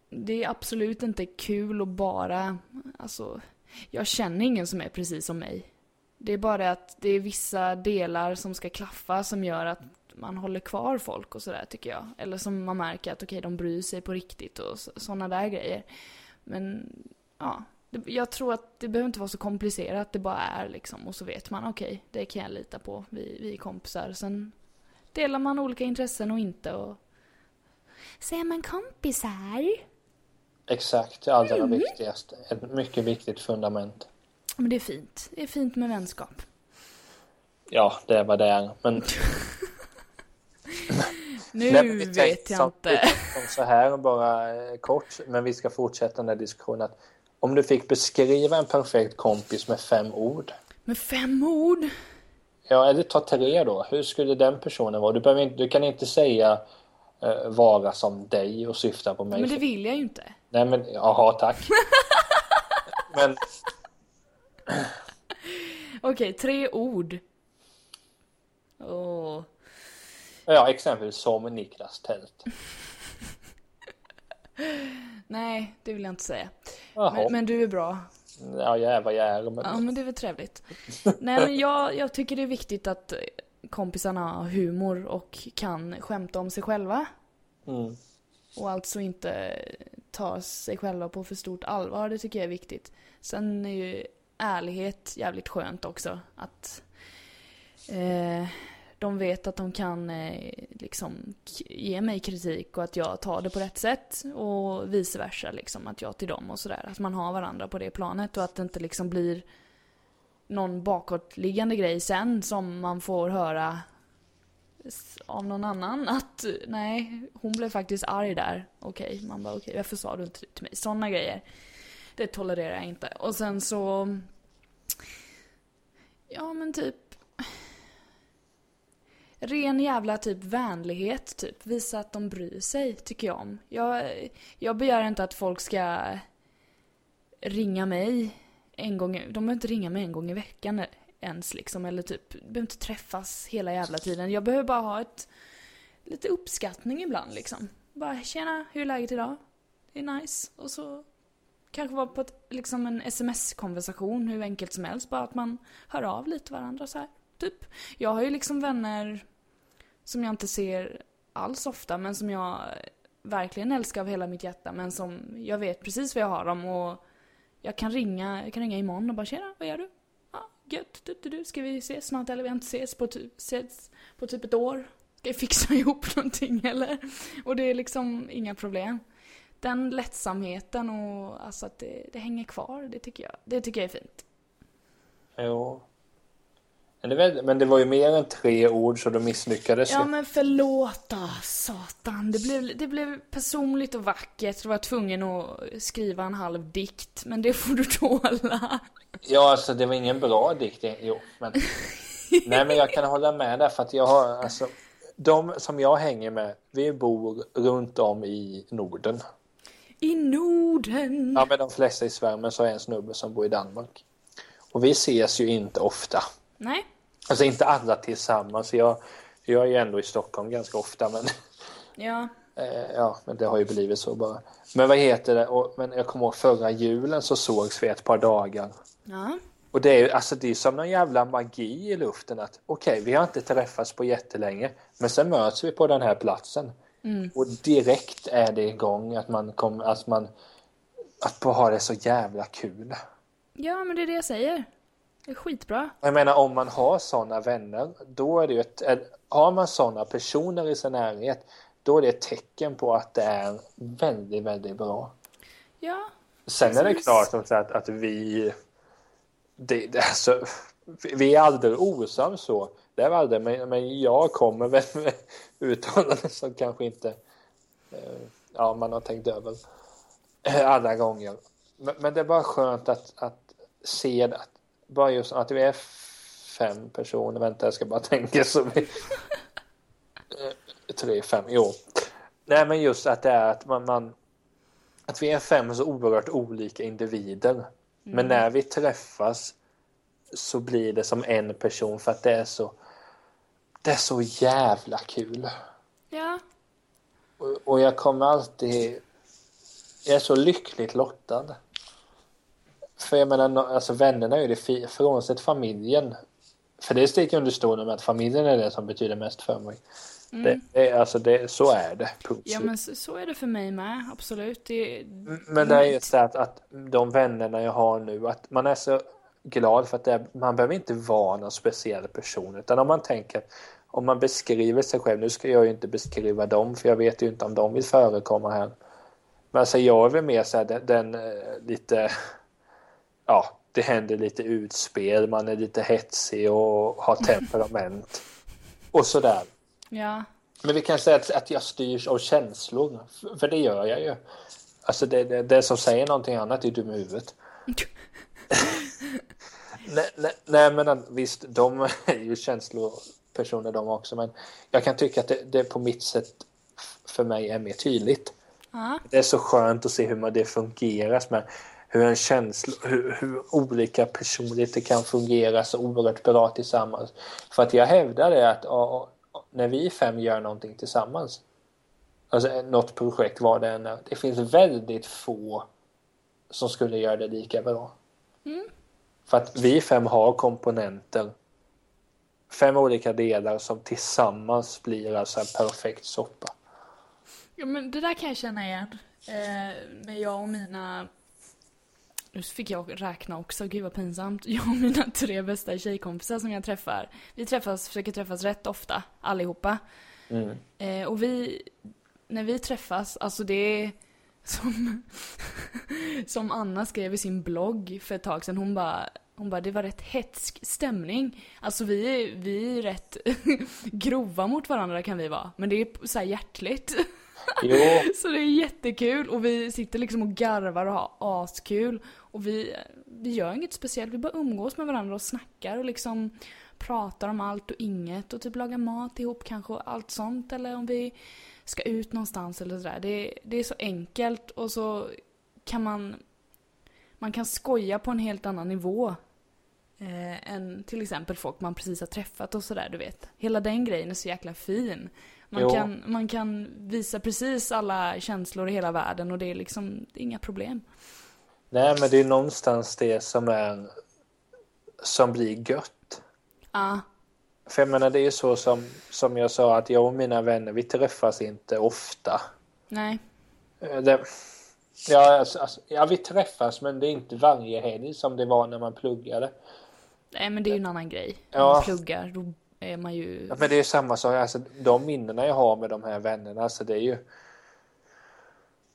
det är absolut inte kul att bara, alltså, jag känner ingen som är precis som mig. Det är bara att det är vissa delar som ska klaffa som gör att man håller kvar folk och sådär tycker jag. Eller som man märker att okej, okay, de bryr sig på riktigt och sådana där grejer. Men ja, jag tror att det behöver inte vara så komplicerat, det bara är liksom. Och så vet man, okej, okay, det kan jag lita på, vi, vi är kompisar. Sen delar man olika intressen och inte och... Så är man kompisar. Exakt, det allra mm. viktigaste. Ett mycket viktigt fundament. Men det är fint. Det är fint med vänskap. Ja, det är vad det är. Men... nu Nej, vet jag inte. Så här bara eh, kort, men vi ska fortsätta den här diskussionen. Att om du fick beskriva en perfekt kompis med fem ord. Med fem ord? Ja, eller ta tre då. Hur skulle den personen vara? Du, inte, du kan inte säga uh, vara som dig och syfta på mig. Men det vill jag ju inte. Nej, men jaha, tack. men Okej, okay, tre ord. Åh. Ja, exempelvis som Niklas Tält. Nej, det vill jag inte säga. Men, men, du är bra. Ja, jag är vad jag är. Men... Ja, men det är väl trevligt. Nej, men jag, jag tycker det är viktigt att kompisarna har humor och kan skämta om sig själva. Mm. Och alltså inte ta sig själva på för stort allvar, det tycker jag är viktigt. Sen är ju ärlighet jävligt skönt också. Att eh, de vet att de kan eh, liksom ge mig kritik och att jag tar det på rätt sätt och vice versa liksom att jag till dem och sådär. Att man har varandra på det planet och att det inte liksom blir någon bakåtliggande grej sen som man får höra av någon annan att nej, hon blev faktiskt arg där. Okej, okay. man bara okej, okay, varför sa du inte det till mig? Sådana grejer. Det tolererar jag inte. Och sen så... Ja men typ ren jävla typ vänlighet typ. Visa att de bryr sig tycker jag om. Jag, jag begär inte att folk ska ringa mig en gång, de behöver inte ringa mig en gång i veckan ens liksom. Eller typ, behöver inte träffas hela jävla tiden. Jag behöver bara ha ett, lite uppskattning ibland liksom. Bara tjena, hur är läget idag? Det är nice. Och så kanske vara på ett, liksom en sms-konversation hur enkelt som helst. Bara att man hör av lite varandra så här. Typ. Jag har ju liksom vänner som jag inte ser alls ofta men som jag verkligen älskar av hela mitt hjärta men som jag vet precis vad jag har dem och jag kan ringa, jag kan ringa imorgon och bara tjena, vad gör du? Ja, gött, du, du, du, ska vi ses snart eller vi har inte ses på, ses på typ ett år? Ska vi fixa ihop någonting eller? Och det är liksom inga problem. Den lättsamheten och alltså att det, det hänger kvar, det tycker jag, det tycker jag är fint. Ja, men det var ju mer än tre ord så då misslyckades Ja men förlåt då, satan. Det blev, det blev personligt och vackert. Jag var tvungen att skriva en halv dikt. Men det får du tåla. Ja alltså det var ingen bra dikt. Jo men. Nej men jag kan hålla med där för att jag har alltså. De som jag hänger med, vi bor runt om i Norden. I Norden? Ja men de flesta i Sverige men så är en snubbe som bor i Danmark. Och vi ses ju inte ofta. Nej. Alltså inte alla tillsammans. Jag, jag är ju ändå i Stockholm ganska ofta men... Ja. Eh, ja, men det har ju blivit så bara. Men vad heter det? Och, men jag kommer ihåg förra julen så sågs vi ett par dagar. Ja. Och det är ju alltså det är som någon jävla magi i luften att okej, okay, vi har inte träffats på jättelänge, men sen möts vi på den här platsen. Mm. Och direkt är det igång att man kommer, att man att bara ha det så jävla kul. Ja, men det är det jag säger. Det är skitbra. Jag menar om man har sådana vänner, då är det ju ett, har man sådana personer i sin närhet, då är det ett tecken på att det är väldigt, väldigt bra. Ja. Sen är det klart att, att, att vi, det, det, alltså, vi är aldrig osams så. Det är aldrig, men, men jag kommer väl med uttalanden som kanske inte eh, ja, man har tänkt över alla gånger. Men, men det är bara skönt att, att se att bara just att vi är fem personer. Vänta, jag ska bara tänka så vi... Eh, tre, fem, jo. Nej, men just att det är att man, man att vi är fem så oerhört olika individer. Mm. Men när vi träffas så blir det som en person för att det är så det är så jävla kul. Ja. Och, och jag kommer alltid jag är så lyckligt lottad. För jag menar, alltså vännerna är ju det frånsett familjen. För det sticker under stolen med att familjen är det som betyder mest för mig. Mm. Det, det, alltså det, så är det. Punkt. Ja men så, så, är det för mig med, absolut. Det, men det är just det att, att de vännerna jag har nu, att man är så glad för att är, man behöver inte vara någon speciell person. Utan om man tänker, om man beskriver sig själv, nu ska jag ju inte beskriva dem för jag vet ju inte om de vill förekomma här. Men alltså jag är väl mer så här, den, den eh, lite ja, det händer lite utspel, man är lite hetsig och har temperament. och sådär. Ja. Men vi kan säga att, att jag styrs av känslor, för det gör jag ju. Alltså det, det, det som säger någonting annat är dum i huvudet. nej, nej, nej, men visst, de är ju känslopersoner de också, men jag kan tycka att det, det på mitt sätt för mig är mer tydligt. Uh. Det är så skönt att se hur man det fungerar med hur en känsla, hur, hur, olika personligheter kan fungera så oerhört bra tillsammans. För att jag hävdar det att och, när vi fem gör någonting tillsammans, alltså något projekt vad det än är, det finns väldigt få som skulle göra det lika bra. Mm. För att vi fem har komponenter, fem olika delar som tillsammans blir alltså en perfekt soppa. Ja men det där kan jag känna igen. Eh, med jag och mina nu fick jag räkna också, gud vad pinsamt. Jag och mina tre bästa tjejkompisar som jag träffar. Vi träffas, försöker träffas rätt ofta, allihopa. Mm. Eh, och vi, när vi träffas, alltså det är som, som Anna skrev i sin blogg för ett tag sedan. Hon bara, hon bara, det var rätt hetsk stämning. Alltså vi är, vi är rätt grova mot varandra kan vi vara. Men det är så här hjärtligt. Jo. så det är jättekul och vi sitter liksom och garvar och har askul. Och vi, vi gör inget speciellt, vi bara umgås med varandra och snackar och liksom pratar om allt och inget och typ lagar mat ihop kanske och allt sånt. Eller om vi ska ut någonstans eller sådär. Det, det är så enkelt och så kan man, man kan skoja på en helt annan nivå. Eh, än till exempel folk man precis har träffat och sådär, du vet. Hela den grejen är så jäkla fin. Man kan, man kan visa precis alla känslor i hela världen och det är liksom det är inga problem. Nej, men det är någonstans det som är som blir gött. Ja. För jag menar, det är ju så som, som jag sa att jag och mina vänner, vi träffas inte ofta. Nej. Eh, Det, ja, alltså, alltså, ja, vi träffas men det är inte varje helg som det var när man pluggade. Nej men det är ju en annan grej. När Ja. man pluggar, då är man ju... Ja, men det är samma sak, alltså de minnena jag har med de här vännerna, alltså det är ju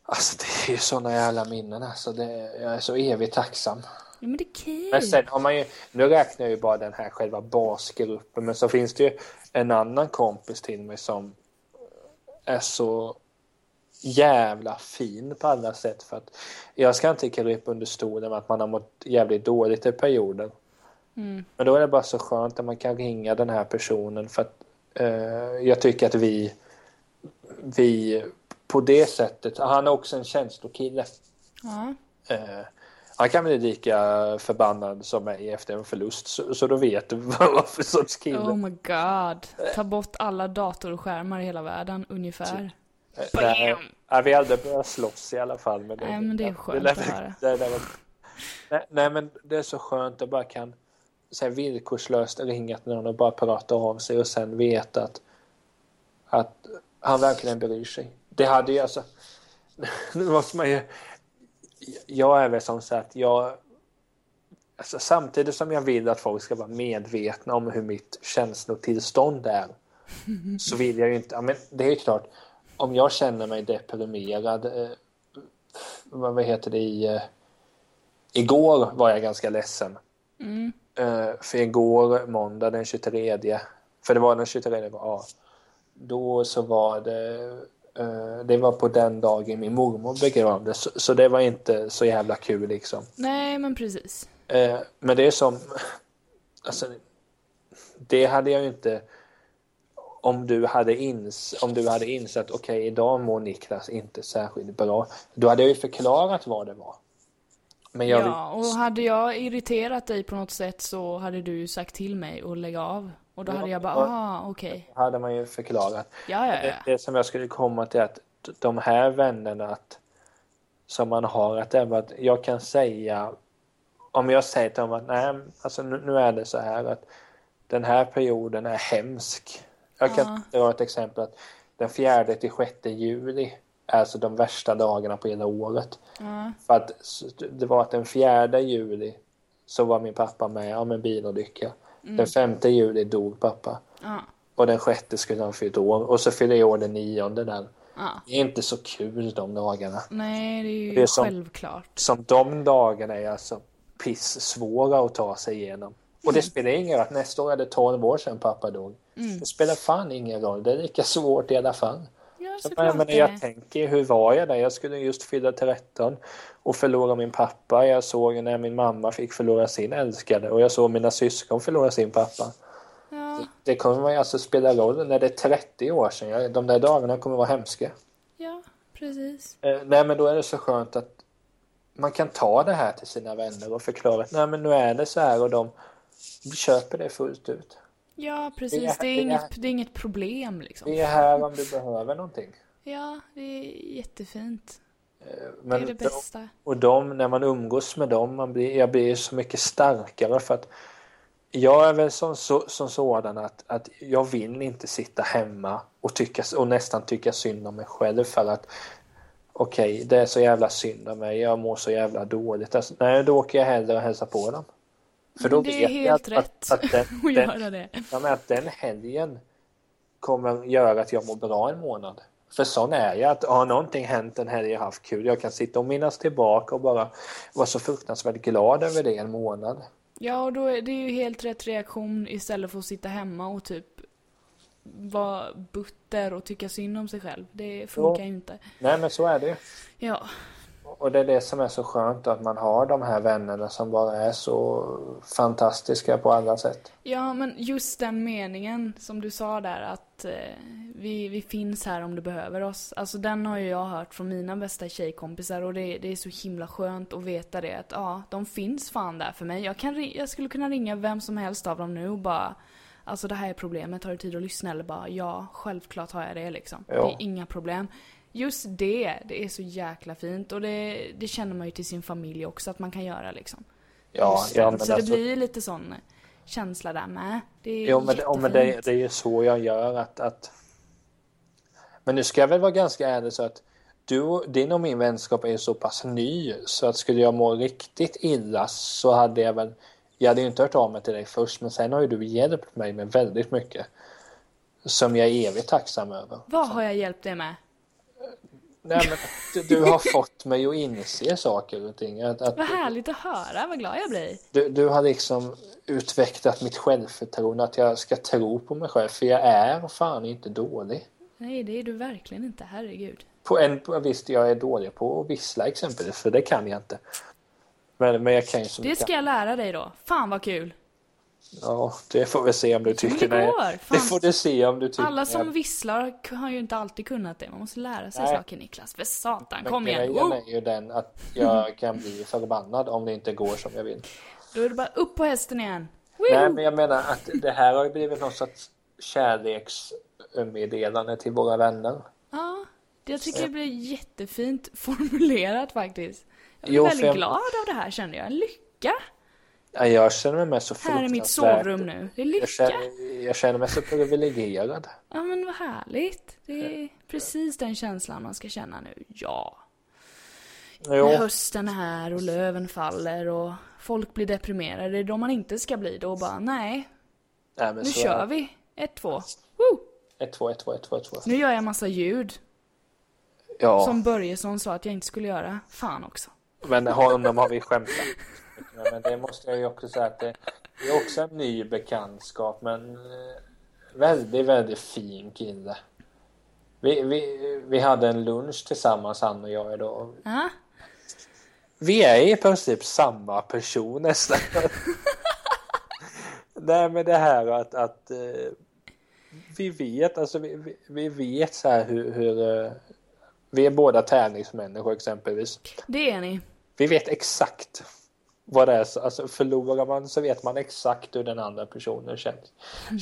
Alltså det är ju såna jävla minnen alltså, det, jag är så evigt tacksam. Ja men det är kul. Men sen har man ju, nu räknar jag ju bara den här själva basgruppen, men så finns det ju en annan kompis till mig som är så jävla fin på alla sätt för att jag ska inte krypa under stolen med att man har mått jävligt dåligt i perioden. Mm. Men då är det bara så skönt att man kan ringa den här personen för att eh, jag tycker att vi vi på det sättet, han är också en känslokille. Ja. Eh, han kan bli lika förbannad som mig efter en förlust så, så då vet du vad för sorts kille. Oh my god. Ta bort alla datorskärmar i hela världen, ungefär. Eh, Nej, nej, vi har aldrig börjat slåss i alla fall. Men det, Nej, men det är skönt lär att väl- höra. det väl- nej, nej, men det är så skönt att bara kan så här, villkorslöst ringa till någon och bara prata av sig och sen veta att, att han verkligen bryr sig. Det hade ju alltså... Nu måste man ju... Jag är väl som sagt, jag... Alltså, samtidigt som jag vill att folk ska vara medvetna om hur mitt känslotillstånd är så vill jag ju inte... Ja, men det är klart, om jag känner mig deprimerad eh, vad heter det i... Eh, igår var jag ganska ledsen. Mm. Eh, för igår, måndag den 23, för det var den 23, ja. Då så var det, det var på den dagen min mormor begravdes, så, så det var inte så jävla kul liksom. Nej men precis. Eh, men det är som, alltså, det hade jag ju inte, om du hade, ins, om du hade insett, okej idag mår Niklas inte särskilt bra, då hade jag ju förklarat vad det var. Men jag, Ja, och hade jag irriterat dig på något sätt så hade du sagt till mig att lägga av. Och då Ja, hade jag bara, ja. aha, okej. hade man ju förklarat. Ja, ja, Det, ja. det som jag skulle komma till är att de här vännerna att, som man har, att, det är att jag kan säga om jag säger till dem att nej, alltså nu, nu är det så här att den här perioden är hemsk. Jag kan dra ett exempel att den fjärde till sjätte juli är alltså de värsta dagarna på hela året. Ja. För att det var att den fjärde juli så var min pappa med om en bilolycka. Den femte juli dog pappa. Ja. Och den sjätte skulle han fyllt år. Och så fyller jag år den nionde där. ja. Det är inte så kul de dagarna. Nej, det är ju Det är som- självklart. Som de dagarna är alltså piss svåra att ta sig igenom. Och det spelar ingen roll att nästa år är det 12 år sedan pappa dog. Det spelar fan ingen roll. Det är lika svårt i alla fall. Ja, Så det. jag tänker, hur var jag där? Jag skulle just fylla 13 och förlora min pappa. Jag såg när min mamma fick förlora sin älskade och jag såg mina syskon förlora sin pappa. Ja, Det kommer ju alltså spela roll när det är 30 år sedan. Jag- De där dagarna kommer vara hemska. ja, precis. Eh, nej men då är det så skönt att man kan ta det här till sina vänner och förklara att nej men nu är det så här och de köper det fullt ut. Ja, Det precis. är- Det är, det är- inget, det är inget problem liksom. Vi är här om du behöver någonting. Ja, det är jättefint. Eh, Det Men är det de- bästa. Och de, när man umgås med dem, man blir, jag blir så mycket starkare för att jag är väl som, så, som sådan att, att jag vill inte sitta hemma och, tycka, och nästan tycka synd om mig själv för att okej, det är så jävla synd om mig, jag mår så jävla dåligt. Alltså, nej, då åker jag hellre och hälsar på dem. För då Men det är vet jag helt att, rätt att, att, den, att den, göra det. ja, att den helgen kommer göra att jag mår bra en månad. För sån är jag, att har någonting hänt en helg jag haft kul, jag kan sitta och minnas tillbaka och bara vara så fruktansvärt glad över det en månad. Ja, och då är det ju helt rätt reaktion istället för att sitta hemma och typ vara butter och tycka synd om sig själv. Det funkar ju inte. Nej men så är det. Ja, och det är det som är så skönt att man har de här vännerna som bara är så fantastiska på alla sätt. Ja, men just den meningen som du sa där att eh, vi, vi finns här om du behöver oss. Alltså den har ju jag hört från mina bästa tjejkompisar och det, det är så himla skönt att veta det att ja, de finns fan där för mig. Jag, kan, jag skulle kunna ringa vem som helst av dem nu och bara Alltså det här är problemet, har du tid att lyssna? Eller bara ja, självklart har jag det liksom. Ja. Det är inga problem. Just det, det är så jäkla fint och det, det känner man ju till sin familj också att man kan göra liksom. Ja, ja men så alltså, det blir ju lite sån känsla där med. Det är Jo, men, ja, men det, det är ju så jag gör att, att... Men nu ska jag väl vara ganska ärlig så att du, din och min vänskap är så pass ny så att skulle jag må riktigt illa så hade jag väl... Jag hade ju inte hört av mig till dig först men sen har ju du hjälpt mig med väldigt mycket. Som jag är evigt tacksam över. Vad har jag hjälpt dig med? Nej, men du, du har fått mig att inse saker och ting. Att, att Vad härligt att höra, vad glad jag blir. du, du har liksom utvecklat mitt självförtroende att jag ska tro på mig själv för jag är fan inte dålig. Nej, det är du verkligen inte, herregud. På en, visst, jag är dålig på att vissla exempelvis, för det kan jag inte. Men, men jag kan ju så Det ska jag lära dig då. Fan vad kul. Ja, det får vi se om du tycker det det. går, Det får du se om du tycker Alla som visslar har ju inte alltid kunnat det. Man måste lära sig Nej. saker Niklas. För satan, Men kom igen. grejen Woo! är ju den att jag kan bli förbannad om det inte går som jag vill. Då är det bara upp på hästen igen. Nej, men jag menar att det här har ju blivit någon sorts kärleksmeddelande till våra vänner. Ja, jag tycker det blir jättefint formulerat faktiskt. Jag blir Jo, väldigt jag- glad av det här kände jag. Lycka! Ja, Jag känner mig med så Här är mitt sovrum nu. Det är Jag lycka. känner, jag känner mig så privilegierad. Ja men vad härligt. Det är precis den känslan man ska känna nu. Ja. När Jo, hösten är här och löven faller och folk blir deprimerade. Det är då man inte ska bli. Då bara, nej, nej, nu kör är vi. Ett, två. Woo! 1, 2, 1, 2, 1, 2, 1, 2. Nu gör jag massa ljud. Ja, Som Börjesson sa att jag inte skulle göra. Fan också. men honom har vi skämtat. Men det måste jag ju också säga att det det är också en ny bekantskap, men eh, väldigt, väldigt fin kille. Vi, vi, vi hade en lunch tillsammans, han och jag idag. Ja, Vi är i princip samma person nästan. Nej men det här att, att eh, vi vet, alltså vi, vi- vi vet så här hur, hur eh, vi är båda tävlingsmänniskor exempelvis. det är ni. Vi vet exakt vad det är, så- alltså förlorar man så vet man exakt hur den andra personen känner,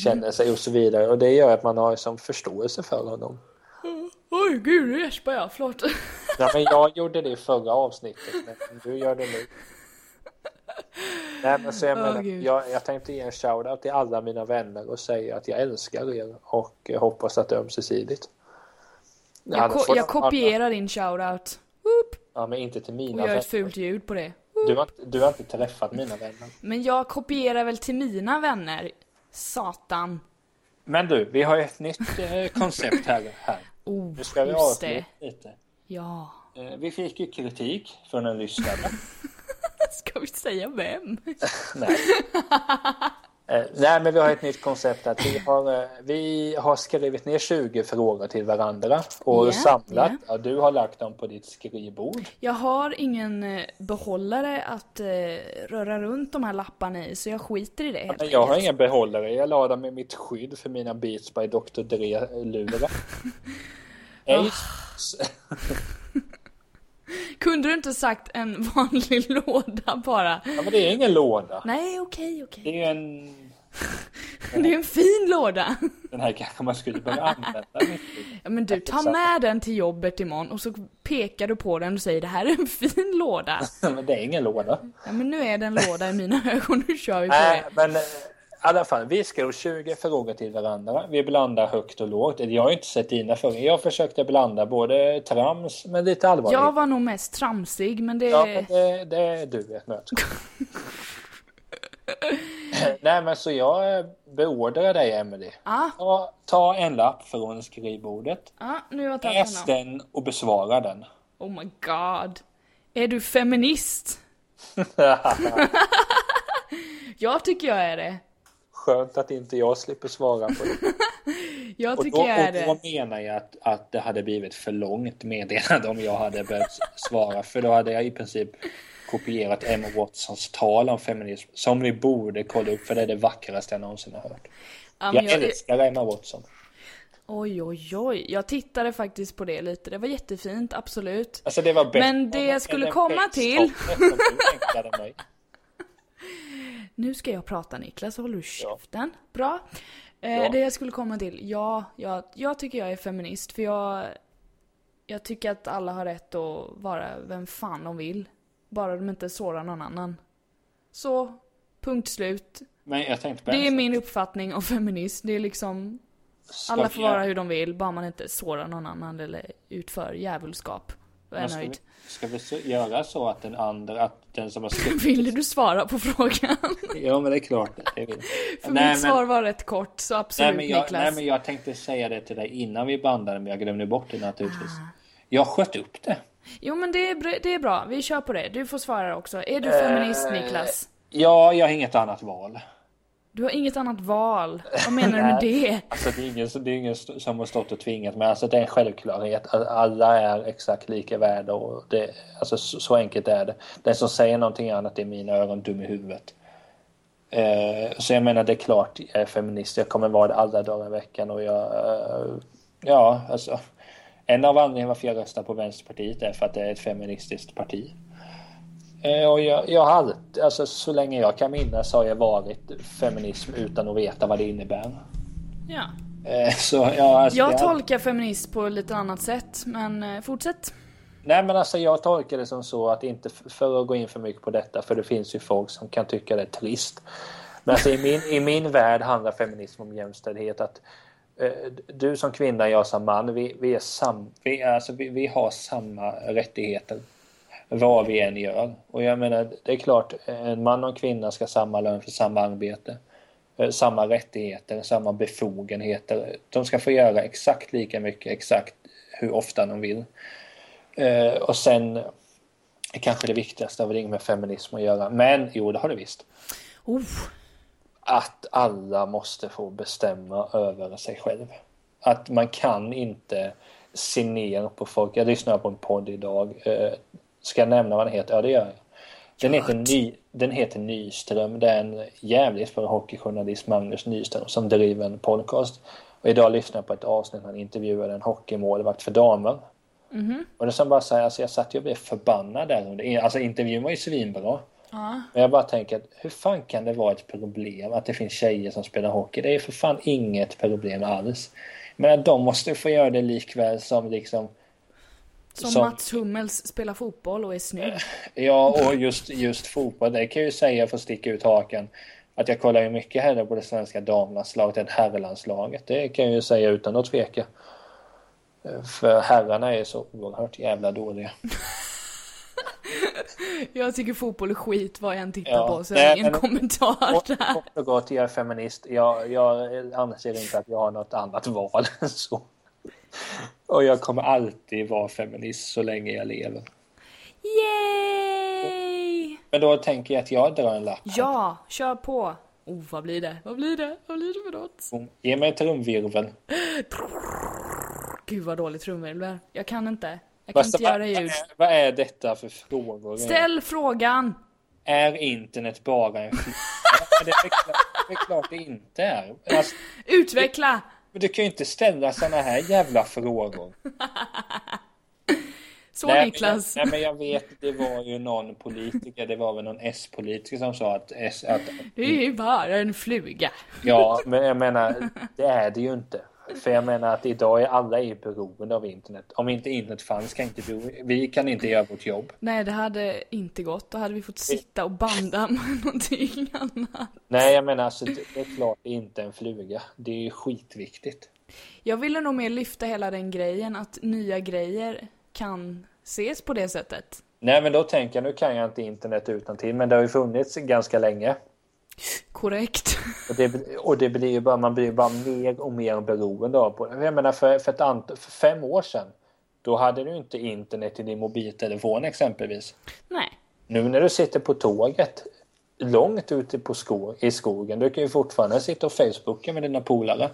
känner sig och så vidare och det gör att man har som förståelse för honom. Oj, gud, nu gäspar jag. Förlåt. Ja, men jag gjorde det i förra avsnittet, men du gör det nu. Nej, men så jag, menar, Gud. jag, jag tänkte ge en shoutout till alla mina vänner och säga att jag älskar er och hoppas att det är ömsesidigt. Jag, ko- jag kopierar din shoutout. Whoop, Ja, men inte till och mina gör vänner. ett fult ljud på det. Du har, inte- du har inte träffat mina vänner. Men jag kopierar väl till mina vänner. Satan. Men du, vi har ju ett nytt eh, koncept här. här. Oh, Nu ska vi avsluta det. lite. Ja. Eh, Vi fick ju kritik från en lyssnare. Ska vi säga vem? Nej. Eh, nej, men vi har ett nytt koncept att vi har, eh, vi har skrivit ner 20 frågor till varandra och Ja, samlat. ja. Ja, du har lagt dem på ditt skrivbord. Jag har ingen eh, behållare att eh, röra runt de här lapparna i, så jag skiter i det helt Men jag har inga behållare. Jag la dem i mitt skydd för mina Beats by Dr. Dre-lurar. Kunde du inte sagt en vanlig låda bara? Ja, men det är ingen låda. Nej, okej, okej. Det är en... Det är en fin låda. Den här kanske man skulle börja använda. Ja, men du, ta med den till jobbet imorgon och så pekar du på den och säger det här är en fin låda. Men det är ingen låda. Ja, men nu är det en låda i mina ögon, nu kör vi på det. men eh, alla fall, vi skrev 20 frågor till varandra. Vi blandar högt och lågt. Jag har inte sett dina frågor. Jag försökte blanda både trams men lite allvarligt. Jag var nog mest tramsig, men det... Ja, men det, det är du ett nötskal. Nej, men så jag beordrar dig, Emily. Ah, Ta, ta en lapp från skrivbordet. ah, nu har jag tagit Läs den och besvara den. Oh my god. Är du feminist? Jag tycker jag är det. Skönt att inte jag slipper svara på det. Jag Och tycker då, jag är och då det. menar jag att, att det hade blivit för långt meddelande om jag hade börjat svara. För då hade jag i princip kopierat Emma Watsons tal om feminism. Som vi borde kolla upp för det är det vackraste jag någonsin har hört. Men Jag jag, älskar Emma Watson. oj, oj, oj. Jag tittade faktiskt på det lite. Det var jättefint, absolut. Alltså det var Men det jag skulle komma till- Toppet som du tänkte mig. Nu ska jag prata Niklas, så håller du Ja. käften. Bra. Eh, Ja. Det jag skulle komma till, ja, jag, jag tycker jag är feminist för jag, jag tycker att alla har rätt att vara vem fan de vill. Bara de inte sårar någon annan. Så, punkt slut. Men jag tänkte på Det är sak. min uppfattning om feminism. Det är liksom, alla får vara hur de vill, bara man inte sårar någon annan eller utför djävulskap. Då är Men jag ska nöjd. vi, ska vi göra så att den andra, att den som har skrivit... Vill du svara på frågan? Ja men det är klart det vill. För Nej, mitt svar var rätt kort, så absolut nej, men jag, Niklas. nej men jag tänkte säga det till dig innan vi bandade men jag glömde bort det naturligtvis. Ah. Jag sköt upp det. Jo men det är, det är bra, vi kör på det. Du får svara också. Är du Eh, feminist Niklas? Ja, jag har inget annat val. Du har inget annat val. Vad menar du med det? Alltså det är ingen, det är ingen som har stått och tvingat mig. Alltså det är en självklarhet. Alla är exakt lika värda och det, alltså så, så enkelt är det. Den som säger någonting annat är i mina öron dum i huvudet. Eh, så jag menar det är klart jag är feminist. Jag kommer vara det alla dagar i veckan och jag, eh, ja alltså. En av anledningarna varför jag röstar på Vänsterpartiet är för att det är ett feministiskt parti. Eh, Och jag, jag har alltså så länge jag kan minnas har jag varit feminism utan att veta vad det innebär. Ja. Eh, Så ja, alltså, Jag tolkar feminist på lite annat sätt, men eh, fortsätt. Nej men alltså jag tolkar det som så att inte för att gå in för mycket på detta för det finns ju folk som kan tycka det är trist. Men alltså i min, i min värld handlar feminism om jämställdhet. Att du som kvinna, jag som man, vi, vi, är sam, vi, alltså, vi, vi har samma rättigheter vad vi än gör. Och jag menar, det är klart, en man och en kvinna ska ha samma lön för samma arbete. Eh, Samma rättigheter, samma befogenheter. De ska få göra exakt lika mycket, exakt hur ofta de vill. Eh, och sen kanske det viktigaste av det inget med feminism att göra. Men jo, det har det visst. Oh, Att alla måste få bestämma över sig själv. Att man kan inte se ner på folk. Jag lyssnade på en podd idag. Eh, ska jag nämna vad den heter? Ja, det gör jag. Den heter, Ny, den heter Nyström. Det är en jävligt bra hockeyjournalist, Magnus Nyström, som driver en podcast. Och idag lyssnade jag på ett avsnitt när han intervjuade en hockeymålvakt för damer. Och det som bara säger, alltså jag satt ju och blev förbannad där under. Alltså intervjun var ju svinbra. ja. Men jag bara tänker att hur fan kan det vara ett problem att det finns tjejer som spelar hockey? Det är för fan inget problem alls. Men de måste få göra det likväl som liksom Som, Som- Mats Hummels spelar fotboll och är snygg. Ja, och just, just fotboll, det kan jag ju säga för att sticka ut hakan. Att jag kollar ju mycket hellre på det svenska damlandslaget än herrlandslaget. Det kan jag ju säga utan att tveka. För herrarna är så oerhört jävla dåliga. Jag tycker fotboll är skit vad jag än tittar Ja, på, så nej, ingen men- kommentar där. kort och gott, jag är feminist. Jag, jag anser inte att jag har något annat val än så. Och jag kommer alltid vara feminist så länge jag lever. Yay! Men då tänker jag att jag drar en lapp. Ja, kör på! Oh, vad blir det? Vad blir det? Vad blir det för något? Ge mig trumvirvel. Gud vad dålig trumvirvel. Jag kan inte. Jag kan Vad, inte vad, göra ljud. är, vad är detta för frågor? Ställ frågan! Är internet bara en det, är klart, det är klart det inte är. Alltså, Utveckla! Men du kan ju inte ställa såna här jävla frågor. Så Nej, Niklas. Men nej, men jag vet, det var ju någon politiker, det var väl någon S-politiker som sa att, S, att Det är ju bara en fluga. Ja, men jag menar, det är det ju inte. För jag menar att idag är alla är beroende av internet. Om inte internet fanns kan inte vi, vi kan inte göra vårt jobb. Nej, det hade inte gått. Då hade vi fått sitta och banda med någonting annat. Nej, jag menar alltså, det, är klart det är inte en fluga. Det är skitviktigt. Jag ville nog mer lyfta hela den grejen att nya grejer kan ses på det sättet. Nej, men då tänker jag, nu kan jag inte internet utan till, men det har ju funnits ganska länge. Korrekt. Och det, och det blir ju bara, man blir ju bara mer och mer beroende av. Jag menar för, för, ett ant, för fem år sedan, då hade du inte internet i din mobiltelefon exempelvis. Nej. Nu när du sitter på tåget långt ute på sko i skogen, du kan ju fortfarande sitta och facebooka med dina polare.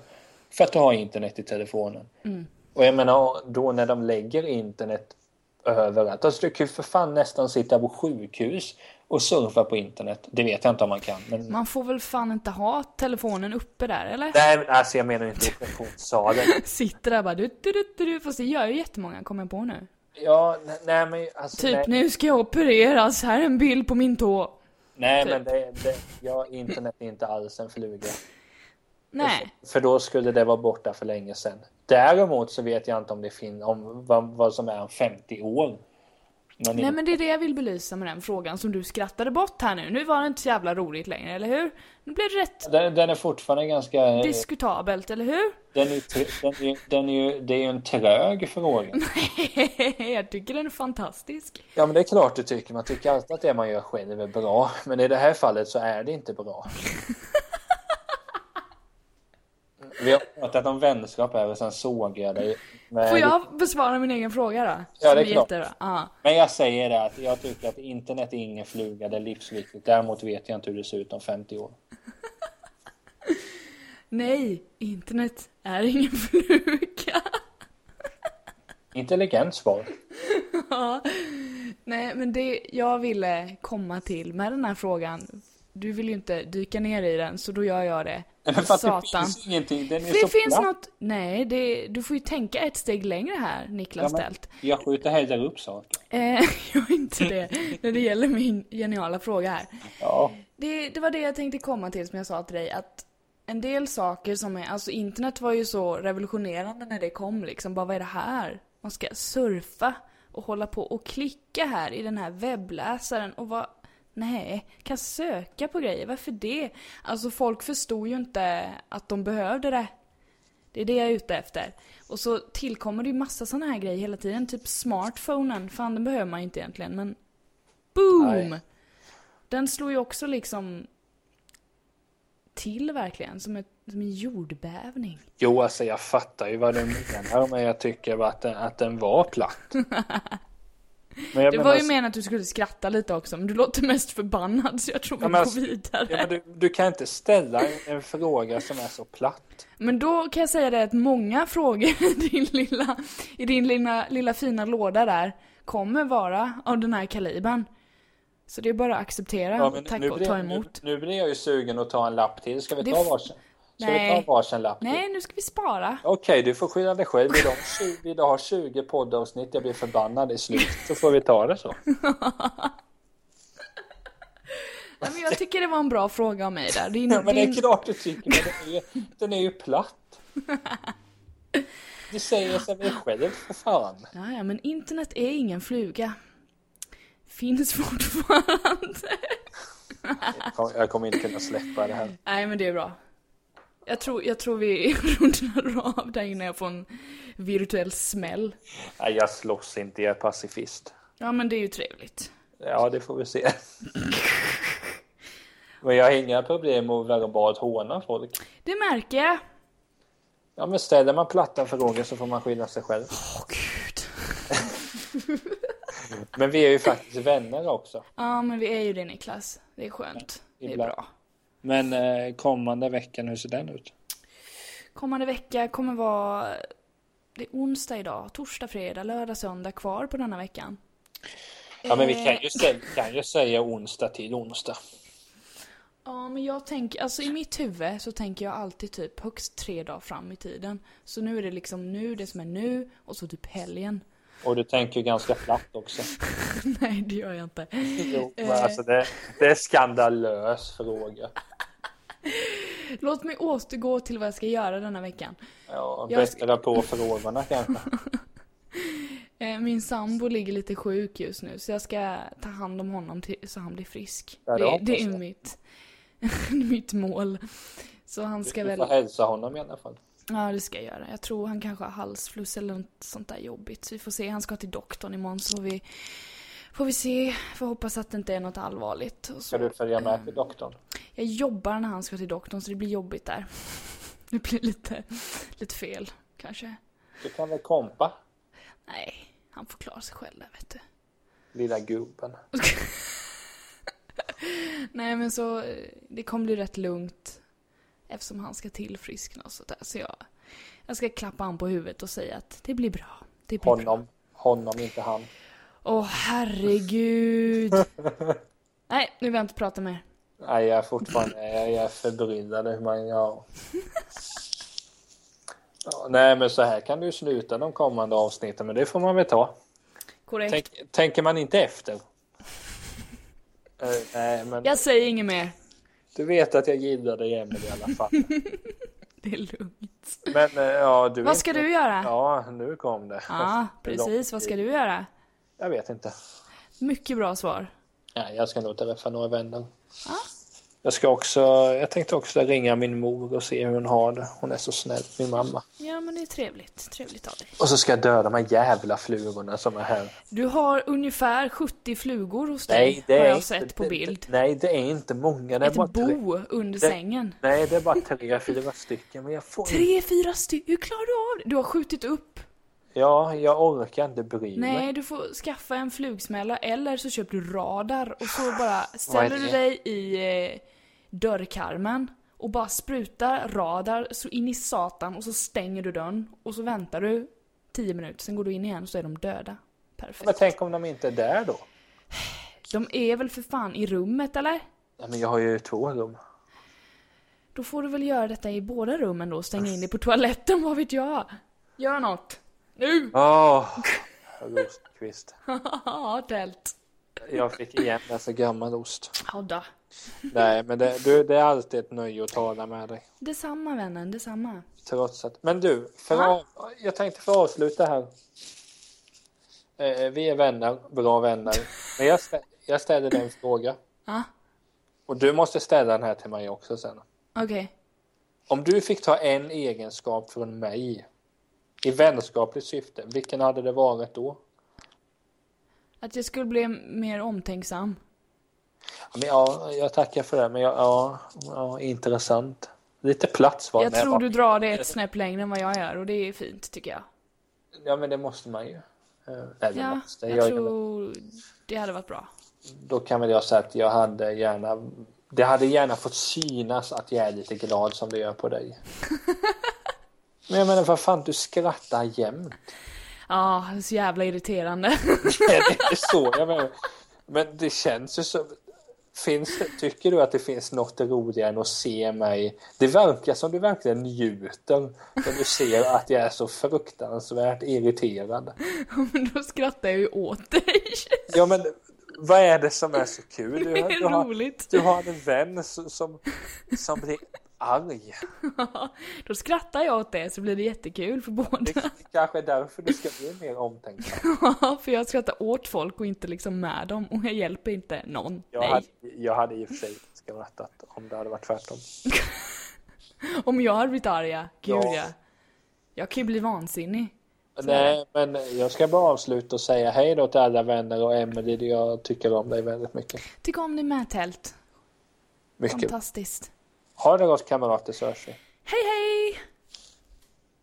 för att du har internet i telefonen. Mm. Och jag menar då när de lägger internet överallt. Alltså du kan ju för fan nästan sitta på sjukhus och surfa på internet. Det vet jag inte om man kan. Men... Man får väl fan inte ha telefonen uppe där eller? Nej, alltså jag menar inte operationssalen. Sitter där bara du, du, du, du, du. Fast det gör ju jättemånga, kommer jag på nu. Ja, ne- nej men alltså... Typ nej, nu ska jag opereras, här är en bild på min tå. nej typ. men det, det, ja, internet är inte alls en fluga. Nej. För då skulle det vara borta för länge sedan. Däremot så vet jag inte om det finns, om vad, vad som är om 50 år. Men Nej men det är det jag vill belysa med den frågan som du skrattade bort här nu. Nu var det inte så jävla roligt längre, eller hur? Nu blev det rätt den, den är fortfarande ganska... diskutabelt, eller hur? Den är, den är, den är ju, det är ju en trög fråga. jag tycker den är fantastisk. Ja men det är klart du tycker. Man tycker alltid att det man gör själv är bra. Men i det här fallet så är det inte bra. Vi har pratat om vänskap här och sen såg jag dig. med- Får jag besvara min egen fråga då? Ja, det är klart. Ja. Men jag säger det att jag tycker att internet är ingen fluga, det är livsviktigt. Däremot vet jag inte hur det ser ut om 50 år. Nej, internet är ingen fluga. Intelligent svar. Ja. Nej, men det jag ville komma till med den här frågan, du vill ju inte dyka ner i den, så då gör jag det. Men för att det Satan. finns ingenting. Den är Det så finns platt. något, nej, det, du får ju tänka ett steg längre här, Niklas Ja, Ställt. Jag skjuter hellre upp saker. Eh, jag är inte det, när det gäller min geniala fråga här. Ja. Det, det var det jag tänkte komma till som jag sa till dig att en del saker som är, alltså internet var ju så revolutionerande när det kom liksom, bara vad är det här? Man ska surfa och hålla på och klicka här i den här webbläsaren och vad, nej, kan söka på grejer, varför det? Alltså folk förstod ju inte att de behövde det. Det är det jag är ute efter. Och så tillkommer det ju massa såna här grejer hela tiden, typ smartphonen, fan den behöver man ju inte egentligen men boom! Nej. Den slår ju också liksom till verkligen, som, ett, som en jordbävning. Jo, alltså jag fattar ju vad du menar, men jag tycker att den, att den var platt. Det menar, var ju meningen att du skulle skratta lite också, men du låter mest förbannad så jag tror vi Ja, men går alltså- vidare. Ja, men du, du kan inte ställa en, fråga som är så platt. Men då kan jag säga det att många frågor i din lilla, i din lilla, lilla fina låda där kommer vara av den här kalibern. Så det är bara att acceptera, Ja, tack nu, och ta nu, emot. nu blir jag ju sugen att ta en lapp till. Ska vi Det ta varsin? Ska Nej. vi ta varsin lapp? Nej, nu ska vi spara. Okej, du får skylla dig själv. Vill du, ha 20, vill du ha 20 poddavsnitt, jag blir förbannad i slutet, så får vi ta det så. Nej, men jag tycker det var en bra fråga av mig där. Din, Ja, men det är klart du tycker, men den är den är ju platt. Det säger sig väl själv för fan. Ja, ja, men internet är ingen fluga. Finns fortfarande. Jag kommer inte kunna släppa det här. Nej, men det är bra. Jag tror, jag tror vi rundar av där innan jag får en virtuell smäll. Nej, jag slåss inte, jag är pacifist. Ja, men det är ju trevligt. Ja, det får vi se. Men jag har inga problem med att verbalt håna folk. Det märker jag. Ja, men ställer man platta frågor så får man skylla sig själv. Åh gud. Men vi är ju faktiskt vänner också. Ja, men vi är ju det Niklas. Det är skönt. Det är bra. Men eh, kommande veckan, hur ser den ut? Kommande vecka kommer vara... Det är onsdag idag. Torsdag, fredag, lördag, söndag kvar på denna veckan. Ja, men vi kan Eh, ju, säga, kan ju säga onsdag till onsdag. Ja, men jag tänker, alltså i mitt huvud så tänker jag alltid typ högst tre dagar fram i tiden. Så nu är det liksom nu, det som är nu, och så typ helgen. Och du tänker ju ganska platt också. Nej, det gör jag inte. Jo, men alltså det, det är skandalös fråga. Låt mig återgå till vad jag ska göra denna veckan. Ja, bättra på frågorna kanske. Eh, Min sambo ligger lite sjuk just nu, så jag ska ta hand om honom till, så han blir frisk. Ja, det det, är mitt, mitt mål. Så han ska Du väl... får hälsa honom i alla fall. Ja, det ska jag göra. Jag tror han kanske har halsfluss eller något sånt där jobbigt. Så vi får se. Han ska till doktorn imorgon så får vi, får vi se. Får hoppas att det inte är något allvarligt. Och så. Ska du följa med till doktorn? Jag jobbar när han ska till doktorn så det blir jobbigt där. Det blir lite, lite fel kanske. Du kan väl kompa, Nej, han får klara sig själv där vet du. lilla gubben. Nej men så, eh, det kommer bli rätt lugnt. Eftersom han ska tillfriskna och sådär. Så jag, jag ska klappa han på huvudet och säga att det blir bra. Det blir bra. Honom, honom, inte han. Åh herregud. Nej, nu vill jag inte prata mer. Nej, jag är fortfarande jag är förbryllad man, ja. ja. Nej, men så här kan du sluta de kommande avsnitten, men det får man väl ta. Korrekt. Tänk, tänker man inte efter? Eh, nej, men Jag säger inget mer. du vet att jag gillar dig Emelie i alla fall. Det är lugnt. Men eh, ja, du Vad ska inte- du göra? Ja, nu kom det. Ja, precis. Vad ska du göra? Jag vet inte. Mycket bra svar. Nej, jag ska nog träffa några vänner. Ja. Jag ska också, jag tänkte också ringa min mor och se hur hon har det. Hon är så snäll, min mamma. Ja, men det är trevligt. Trevligt av dig. Och så ska jag döda de här jävla flugorna som är här. Du har ungefär 70 flugor hos dig, Nej, det har är jag inte, sett på det- bild. Nej, det är inte många. Det är Ett bara tre, bo under det- sängen. Nej, det är bara tre, fyra stycken. Men jag får inte- Tre, fyra stycken. Hur klarar du av det? Du har skjutit upp. Ja, jag orkar inte bry mig. Nej, du får skaffa en flugsmälla eller så köper du radar och så bara ställer du dig i eh, dörrkarmen och bara sprutar radar så in i satan och så stänger du dörren och så väntar du 10 minuter, sen går du in igen och så är de döda. Perfekt. Men tänk om de inte är där då? De är väl för fan i rummet eller? Nej, men jag har ju två rum. Då får du väl göra detta i båda rummen då, stänga in dig på toaletten, vad vet jag? Gör något! Nu! Åh, Rosqvist. Ja, tält. Jag fick igen en så gammal ost. Ja då. Nej, men det, du, det är alltid ett nöje att tala med dig. Detsamma vännen, detsamma. Trots att... Men du, för att, jag tänkte få avsluta här. Eh, vi är vänner, bra vänner. Men jag, stä, jag ställer dig en fråga. Ja, Och du måste ställa den här till mig också sen. okej. Om du fick ta en egenskap från mig i vänskapligt syfte, vilken hade det varit då? Att jag skulle bli mer omtänksam. Ja, Men ja, jag tackar för det, men jag, ja, ja, intressant. Lite plats var Jag tror du drar det ett snäpp längre än vad jag gör och det är fint tycker jag. Ja, men det måste man ju. Eh, Nej, det Ja, måste. jag Jag, tror det hade varit bra. Då kan väl jag säga att jag hade gärna det hade gärna fått synas att jag är lite glad som det gör på dig. Men jag menar, vad fan, du skrattar jämt. Ja, det är så jävla irriterande. Det är inte så jag menar. Men det känns ju så. Finns tycker du att det finns något roligare än att se mig? Det verkar som du verkligen njuter när du ser att jag är så fruktansvärt irriterad. Men då skrattar jag ju åt dig. Ja, men vad är det som är så kul? Du, Det du, är har, roligt. du har en vän som, som, som blir arg. Då skrattar jag åt det så blir det jättekul för Det båda. är kanske är därför du ska bli mer omtänksam. för jag skrattar åt folk och inte liksom med dem och jag hjälper inte någon. Jag Nej. hade, jag hade i och för sig skrattat om det hade varit tvärtom. Om jag hade blivit arg, ja. Gud Ja. ja. Jag kan ju bli vansinnig. Nej, men jag ska bara avsluta och säga hej då till alla vänner och Emelie, jag tycker om dig väldigt mycket. Tycker om dig med tält. Mycket. Fantastiskt. Ha det gott kamrater så hörs vi. Hej hej!